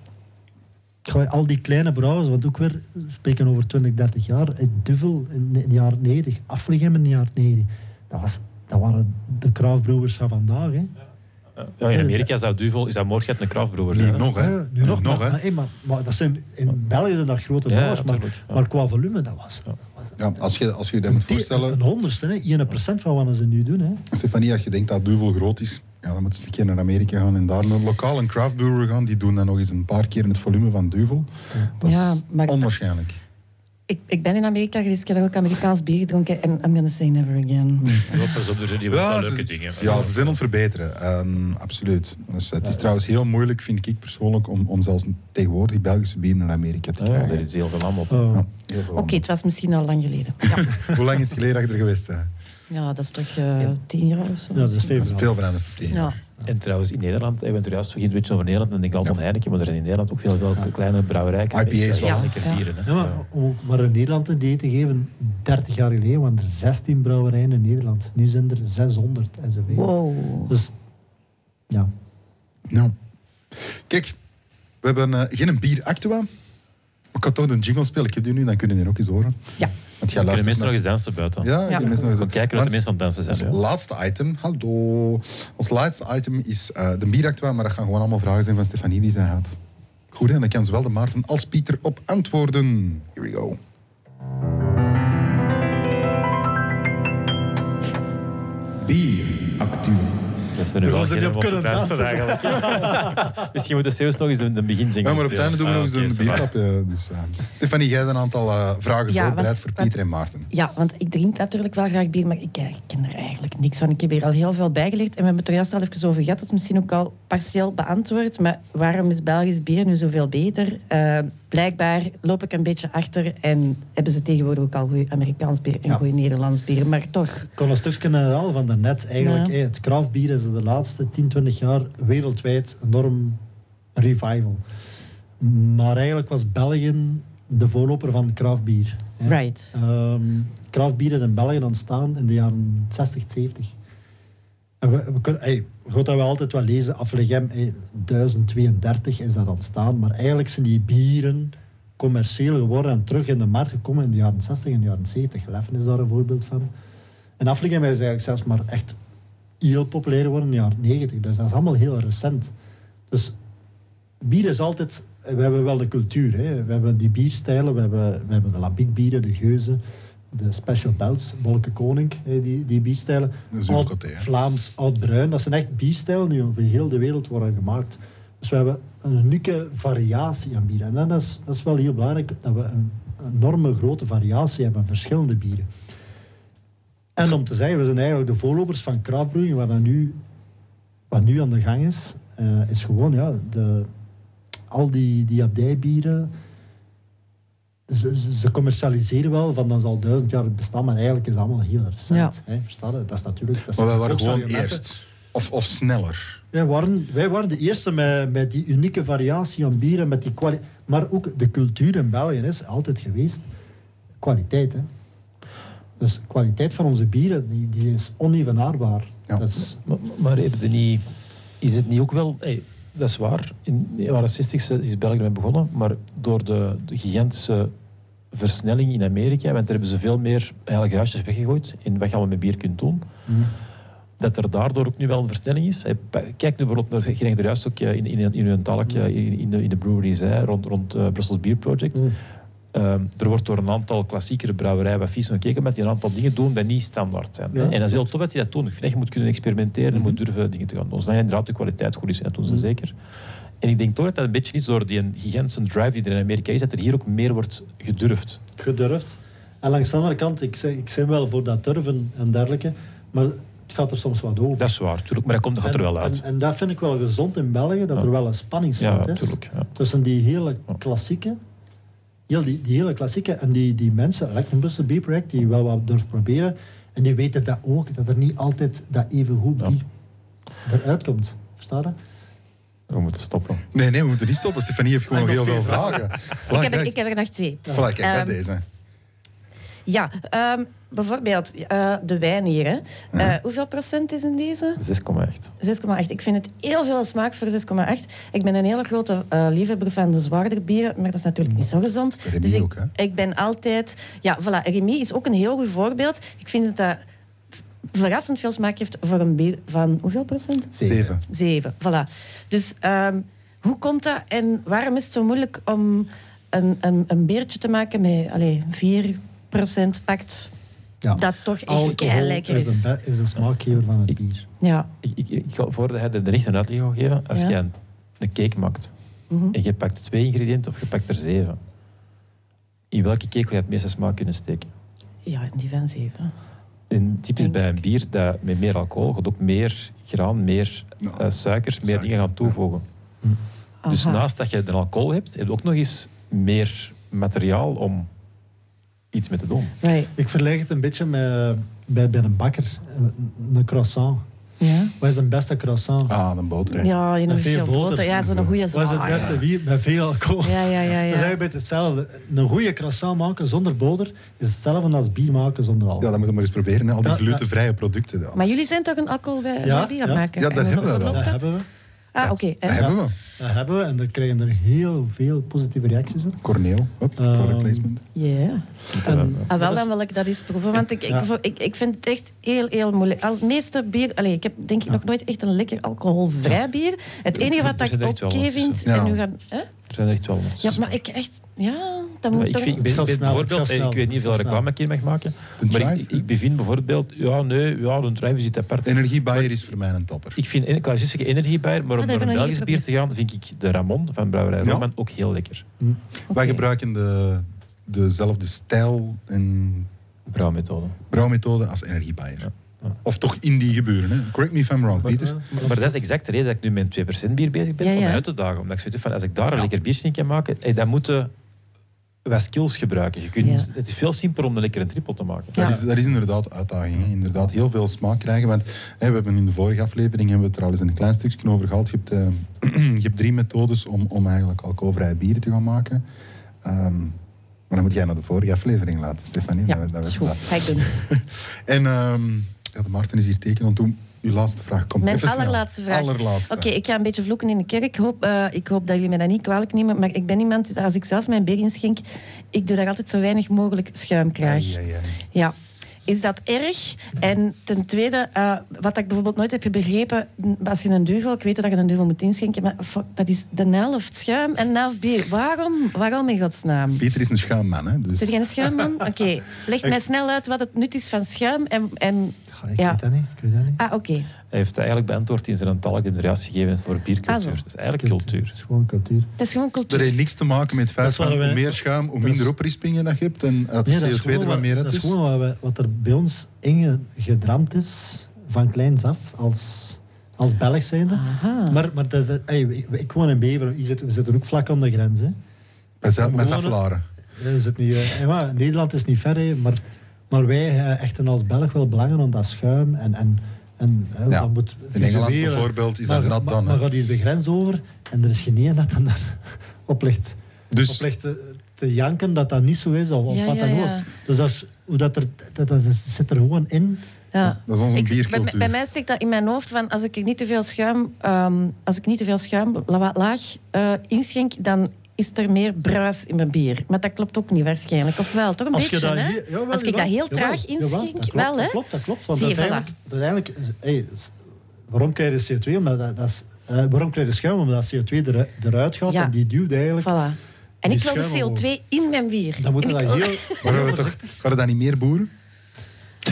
al die kleine brouwers, want ook weer, we spreken over 20, 30 jaar, het Duvel in de jaren 90, Afligem in de jaren 90, dat, was, dat waren de craftbrewers van vandaag. Hè. Ja, in Amerika is dat Duvel, is dat morgen een zijn, Nu hè. nog, hè? Ja, nu nog, maar, hè? maar, maar, maar dat zijn in België zijn dat grote Ja, brouwers, maar, maar qua volume, dat was, Ja. Ja, als je, als je je dat moet een, voorstellen, een honderdste, hè, 1% van wat ze nu doen. Hè. Stefanie, als je denkt dat Duvel groot is, ja, dan moet je eens een keer naar Amerika gaan en daar naar een lokaal een craft brewer gaan. Die doen dan nog eens een paar keer het volume van Duvel. Dat Ja, is maar- onwaarschijnlijk. Ik, ik ben in Amerika geweest, ik heb ook Amerikaans bier gedronken en I'm gonna say never again. Ja, pas op, er zijn hier wel Ja, leuke ze, dingen. ja, ze zijn aan het verbeteren. Ehm, absoluut. Dus, het is trouwens heel moeilijk, vind ik persoonlijk, om, om zelfs tegenwoordig Belgische bier naar Amerika te Ja, krijgen. dat is heel veel aanbod. Oh. Ja, Oké, het was misschien al lang geleden. Ja. Hoe lang is het geleden dat je er geweest bent? Ja dat is toch eh, tien jaar of zo. Ja, dat is Dat veel. is veel veranderd op tien Ja. jaar. En trouwens, in Nederland, hebben we het er juist begint een beetje over Nederland, denk ik altijd aan Heineken, maar er zijn in Nederland ook veel welke kleine brouwerijen. IPA's wel. Ja, bieren. Hè. Ja, maar om maar in Nederland een idee te geven, 30 jaar geleden waren er 16 brouwerijen in Nederland. Nu zijn er 600 en zoveel. Wow. Dus ja, Nou. Kijk, we hebben eh, geen bier actua. Maar ik kan toch een jingle spelen. Ik heb die nu, dan kunnen die ook eens horen. Ja. Want jij Kunnen luistert mensen nog naar- eens dansen buiten? Ja, Ja. mensen nog eens kijken of de mensen aan het dansen Ons zijn. Ja. laatste item, hallo. Ons laatste item is eh, de bieractua, maar dat gaan gewoon allemaal vragen zijn van Stefanie die zij had. Goed, hè? dan kan zowel de Maarten als Pieter op antwoorden. Here we go. Bier, Dat er nu We ze geen niet op kunnen dansen eigenlijk. Misschien moeten Steus nog eens de, begin Ja, maar op het einde doen we nog eens Ah, een biertapje. Dus, eh, Stefanie, jij hebt een aantal eh, vragen Ja, voorbereid want- voor Pieter en Maarten. Ja, want ik drink natuurlijk wel graag bier, maar ik, eh, ik ken er eigenlijk niks van. Ik heb hier al heel veel bijgeleerd en we hebben het er juist al even over gehad. Dat is misschien ook al partieel beantwoord. Maar waarom is Belgisch bier nu zoveel beter? Blijkbaar loop ik een beetje achter en hebben ze tegenwoordig ook al goed Amerikaans bier en Ja. goed Nederlands bier. Maar toch, Ik kon een stukje herhalen van daarnet. Eigenlijk, Ja. het craftbier is de laatste 10, 20 jaar wereldwijd enorm revival. Maar eigenlijk was België de voorloper van craftbier. right. Ehm craftbier is in België ontstaan in de jaren 60, 70. En we, we gaat dat wel altijd wel lezen, Aflegem, hey, 1032 is dat ontstaan. Maar eigenlijk zijn die bieren commercieel geworden en terug in de markt gekomen in de jaren 60 en de jaren 70. Leffen is daar een voorbeeld van. En Aflegem is eigenlijk zelfs maar echt heel populair geworden in de jaren 90. Dus dat is allemaal heel recent. Dus bier is altijd... We hebben wel de cultuur. We hebben die bierstijlen. We hebben, we hebben de lambiekbieren, de geuzen, de special belts, Wolke Koning, die, die bierstijlen. Oud? Vlaams, oud-bruin. Dat zijn echt bierstijlen die over heel de wereld worden gemaakt. Dus we hebben een unieke variatie aan bieren. En dat is, dat is wel heel belangrijk, dat we een enorme grote variatie hebben aan verschillende bieren. En om te zeggen, we zijn eigenlijk de voorlopers van craftbrewing, wat, dat nu, wat nu aan de gang is, eh, is gewoon ja, de, al die, die abdijbieren. Ze, ze, ze commercialiseren wel van dat is al duizend jaar bestaan, maar eigenlijk is het allemaal heel recent. Hè, versta je? Dat is natuurlijk. Dat Maar wij waren gewoon eerst. Of, of sneller. Wij waren, wij waren de eerste met, met die unieke variatie aan bieren, met die kwali- maar ook de cultuur in België is altijd geweest kwaliteit. Hè. Dus kwaliteit van onze bieren die, die is onevenaarbaar. Ja. Dat is, Maar, maar heb je niet, is het niet ook wel... hey, dat is waar. In de jaren 60 is België mee begonnen. Maar door de, de gigantische versnelling in Amerika... Want daar hebben ze veel meer eigenlijk huisjes weggegooid... in wat je allemaal met bier kunt doen. Dat er daardoor ook nu wel een versnelling is. Kijk nu bijvoorbeeld naar... Er juist ook eh, in, in, in uw talkje in, in, de, in de breweries... Hè, rond, rond eh Brussels Beer Project... Mm. Ehm, er wordt door een aantal klassiekere brouwerijen wat vies gekeken met die een aantal dingen doen die niet standaard zijn. Ja, en dat is heel tof dat die dat dat je moet kunnen experimenteren en moet durven dingen te gaan doen. Zolang inderdaad de kwaliteit goed is, en dat doen ze zeker. En ik denk toch dat dat een beetje is door die gigantische drive die er in Amerika is, dat er hier ook meer wordt gedurfd. gedurfd. En langs de andere kant, ik, zeg, ik ben wel voor dat durven en dergelijke, maar het gaat er soms wat over. Dat is waar, tuurlijk, maar dat komt dat gaat er wel uit. En, en dat vind ik wel gezond in België, dat Ja. er wel een ja, spanningsveld is. Ja. tussen die hele klassieke, heel die, die hele klassieke en die, die mensen, Bussen B-project, die wel wat durft proberen. En die weten dat ook, dat er niet altijd dat even goed Ja. bier eruit komt. Versta je? We moeten stoppen. Nee, nee, we moeten niet stoppen. Stefanie heeft gewoon heel veel vragen. Ik heb, er, ik heb er nog twee. Voilà, kijk, Ehm, deze. Ja, ehm, bijvoorbeeld eh, de wijn hier. Hè. Eh, hoeveel procent is in deze? 6,8. 6,8. Ik vind het heel veel smaak voor 6,8. Ik ben een hele grote eh, liefhebber van de zwaardere bieren, maar dat is natuurlijk niet zo gezond. Remy dus ik, ook, hè? ik ben altijd... Ja, voilà. Remy is ook een heel goed voorbeeld. Ik vind dat dat verrassend veel smaak heeft voor een bier van... Hoeveel procent? Zeven. Zeven, voilà. Dus ehm, hoe komt dat en waarom is het zo moeilijk om een, een, een beertje te maken met allez, 4% pakt Ja. dat toch echt Alcohol lekker is is? de, is de smaakgever van het bier. Ja. Ik, ik, voordat hij de rechten uitleg gaat geven, als Ja. jij een, een cake maakt Mhm. en je pakt twee ingrediënten of je pakt er zeven, in welke cake ga je het meeste smaak kunnen steken? ja, die van zeven. En typisch Denk bij een bier dat met meer alcohol gaat ook meer graan, meer eh, suikers, meer Suiker, dingen gaan toevoegen. Dus Aha. naast dat je de alcohol hebt, heb je ook nog eens meer materiaal om iets mee te doen. Right. Ik vergelijk het een beetje met, bij, bij een bakker. Een, een croissant. Ja. Wat is een beste croissant? Ah, een boterham. Ja, in Met een veel boter. boter. Ja, zo'n goede Wat is het beste bier? Met veel alcohol. Ja, ja, ja. Dat is ja. eigenlijk een beetje hetzelfde. Een goede croissant maken zonder boter is hetzelfde als bier maken zonder Ja, alcohol. dat moeten we maar eens proberen. hè. Al die Ja, ja. glutenvrije producten. dat Maar jullie zijn toch een alcoholvrij Ja, bier ja. aan het maken? Ja, dat En hebben we dat? hebben we. Ah, oké. Dat En- hebben we. Dat hebben we en daar krijgen er heel veel positieve reacties op. Corneel, hop, product Ehm, placement. Ja. En, Ah, wel, dan wil ik dat eens proeven. Want ik, ik, ik, ik vind het echt heel, heel moeilijk. Als meeste bier... Allee, ik heb denk ik nog nooit echt een lekker alcoholvrij bier. Het enige wat ik oké wat vind... En nu gaan, hè? Er zijn er echt wel Ja, maar ik echt... Ja, dat moet ik, toch... vind, ik, ben, ben bijvoorbeeld, eh, snel, ik weet niet hoeveel reclame ik hier mag maken, maar drive? ik, ik bevind bijvoorbeeld, ja nee, ja, de drive zit apart. Energiebuyer is voor mij een topper. Ik vind, ik juist energiebijer, maar om dat naar een Belgisch bier te gaan, vind ik de Ramon van Brouwerij Ja. Roman ook heel lekker. Wij Oké. gebruiken de, dezelfde stijl en Brouwmethode. brouwmethode als energiebuyer. Ja, ja. Of toch in die gebeuren. Hè? Correct me if I'm wrong, Pieter. Maar dat is exact de reden dat ik nu met een 2% bier bezig ben, Ja, om ja. uit te dagen. Omdat ik zoiets van, als ik daar een Ja. lekker biertje in kan maken, hey, dan moeten we skills gebruiken. Je kunt, Ja. Het is veel simpeler om een lekkere triple te maken. Ja. Dat, is, dat is inderdaad uitdaging. Hè. Inderdaad, heel veel smaak krijgen. Want hè, we hebben in de vorige aflevering hebben we het er al eens een klein stukje over gehad. Je hebt, eh, je hebt drie methodes om, om eigenlijk alcoholvrije bieren te gaan maken. Ehm, maar dan moet jij naar de vorige aflevering laten, Stefanie. Ja, Dat- dat Ga ik doen. En ehm, ja, de Maarten is hier tekenen. Want toen, uw laatste vraag komt. Mijn Even snel. allerlaatste vraag. Allerlaatste. Oké, ik ga een beetje vloeken in de kerk. Ik hoop, eh, ik hoop dat jullie mij dat niet kwalijk nemen. Maar ik ben iemand, als ik zelf mijn bier inschenk, ik doe daar altijd zo weinig mogelijk schuim krijg. Ai. Ja. Is dat erg? En ten tweede, eh, wat ik bijvoorbeeld nooit heb begrepen, als je een duvel, ik weet dat je een duvel moet inschenken, maar fuck, dat is de helft schuim en de helft bier. Waarom? Waarom in godsnaam? Pieter is een schuimman, hè? Dus. Zit jij een schuimman? Oké, leg mij snel uit wat het nut is van schuim en... en Ik Ja. weet dat niet. Ik weet dat niet. ah, oké. Hij heeft eigenlijk beantwoord in zijn talk die juist gegeven voor biercultuur. dat is eigenlijk cultuur. Het is gewoon cultuur. Het is gewoon Dat cultuur. heeft niks te maken met het feit Dat is van hoe meer schuim, hoe dat is- minder oprispingen dat je hebt. En dat de Nee, dat is CO2 er gewoon wat meer uit Dat is is. gewoon wat, wij- wat er bij ons ingedramd is, van kleins af, als, als Belg zijnde. Aha. Maar, maar dat is, ey, ik, woon in Beveren, we zitten ook vlak aan de grens. Hè. Met. Ja, We zitten hier, eh, maar Nederland is niet ver, hè, maar, maar wij eh, echten als Belg wel belangen aan dat schuim. En, en, en, Ja. dat moet In Engeland bijvoorbeeld is maar, dat nat dan. Maar gaat hier de grens over en er is geen één dat dan daar op ligt, Dus op ligt te, te janken dat dat niet zo is of, of Ja, wat ja, dan ja. ook. Dus dat, is, hoe dat, er, dat, dat is- zit er gewoon in. Ja. dat is onze Ik- bij, biercultuur. bij mij zit dat in mijn hoofd van als ik niet te veel schuim, ehm, als ik niet te veel schuim la- laag eh, inschenk, dan is er meer bruis in mijn bier. Maar dat klopt ook niet waarschijnlijk. Of wel? Toch een Als je beetje, dat hè? jawel, als ik dat heel jawel, traag dat klopt, wel, hè? Dat klopt, dat klopt. Want Zie uiteindelijk, uiteindelijk hey, is- waarom krijg je CO2? Omdat dat, dat is, eh, waarom krijg je schuim? Omdat CO2 eruit, eruit gaat Ja. en die duwt eigenlijk. Voilà. En ik wil de schuim CO2 in mijn bier. Dan moet je En dat heel, gaan we gaan we dat niet meer boeren?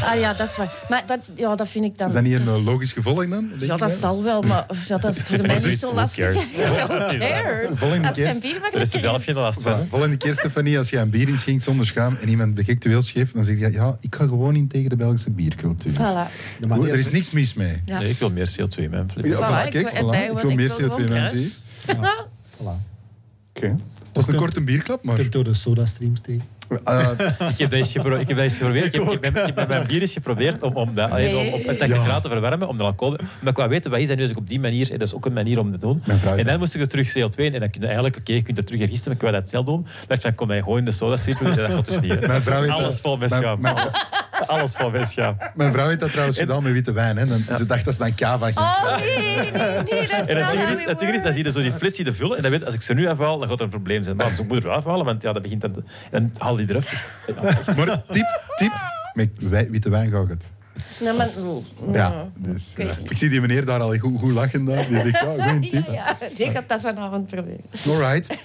Ah ja, dat is waar. Maar dat, ja, dat vind ik dan... Is dat niet een eh, logisch gevolg dan? Denk Ja, dat zal wel, maar ja, dat is voor mij niet zo lastig. Volgende Als keer- Er is er zelf geen last van. Voilà. Volgende keer, Stefanie, als je een bier inschenkt zonder schuim en iemand heel scheef, dan zeg je, ja, ik ga gewoon in tegen de Belgische biercultuur. Voilà. Maar Goed, er is niks mis mee. Ja. Nee, ik wil meer CO2 in mijn. Ja, Voilà, voilà, kijk, voilà. Ik wil meer wil CO2 in mijn. Voilà. Oké. Het was een korte bierklap, Je maar... kunt door de sodastreams tegen. Eh, Ik heb dat eens, gepro- ik heb dat eens geprobeerd. Ik heb, ik heb, ik mijn bier eens geprobeerd om, om, dat, allee, om op een 80 Ja. graden te verwarmen, om de alcohol... Maar ik wou weten, wat is dat nu ik op die manier... Dat is ook een manier om dat te doen. En dan moest ik er terug CO2 in. En dan kun je eigenlijk, oké, je kunt er terug hergisten, maar ik wou dat zelf doen. Maar dan kom je gewoon in de sodastream doen. En dat gaat dus niet. Mijn vrouw heeft Alles dat- vol met mijn- mijn- Alles, met schaam. mijn vrouw heeft dat trouwens gedaan met witte wijn. Hè. Dan, Ze dacht dat ze dan kava ging. Oh nee, nee, nee, dat En het ding is, het ding is, dan zie je zo die fles die vullen. En dan weet, als ik ze nu afhaal, dan gaat er een probleem zijn. Maar ik moet er wel afhalen, want ja, dat begint dan... te- En haal die eraf. Ja. Maar tip, tip, met witte wijn gaat het. Nee, maar... Ja, dus, Ik eh, ik zie die meneer daar al goed, goed lachen. Daar. Die zegt, ja, goeie Ja, tip. ja, die gaat dat vanavond proberen. Alright.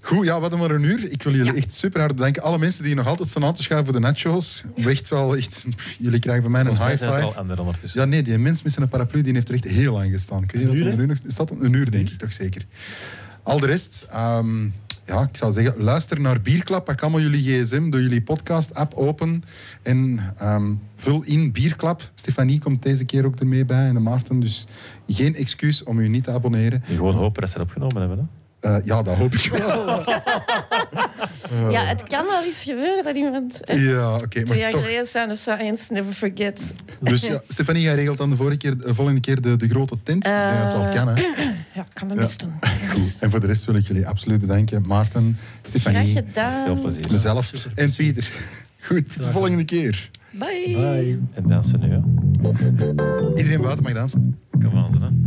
Goed, ja, maar een uur. Ik wil jullie echt super hard bedanken. Alle mensen die nog altijd staan aan te schuiven voor de nachos. Echt wel, echt, pff, jullie krijgen van mij een high al five. ondertussen. Ja, nee, die mens met zijn paraplu die heeft er echt heel lang gestaan. Kun je dat Een uur, Is dat een uur, denk ik toch zeker? Al de rest, ehm, ja, ik zou zeggen, luister naar Bierklap. Pak allemaal jullie gsm, doe jullie podcast-app open en ehm, vul in Bierklap. Stefanie komt deze keer ook ermee bij en de Maarten. Dus geen excuus om u niet te abonneren. Gewoon hopen dat ze het opgenomen hebben. Hè? Eh, ja, dat hoop ik wel. Ja, het kan wel eens gebeuren dat iemand... eh, Ja, oké, Twee maar jaar toch. geleden Sound of Science, never forget. Dus ja, Stefanie, jij regelt dan de, vorige keer, de volgende keer de, de grote tent. ik denk dat het wel kan, hè? Ja, ik kan Ja. best doen. Goed. En voor de rest wil ik jullie absoluut bedanken. Maarten, Graag Stefanie, gedaan. Veel plezier. mezelf en Pieter. Goed, tot de volgende keer. Bye. Bye. En dansen nu, hè. Iedereen buiten mag dansen. Kom aan,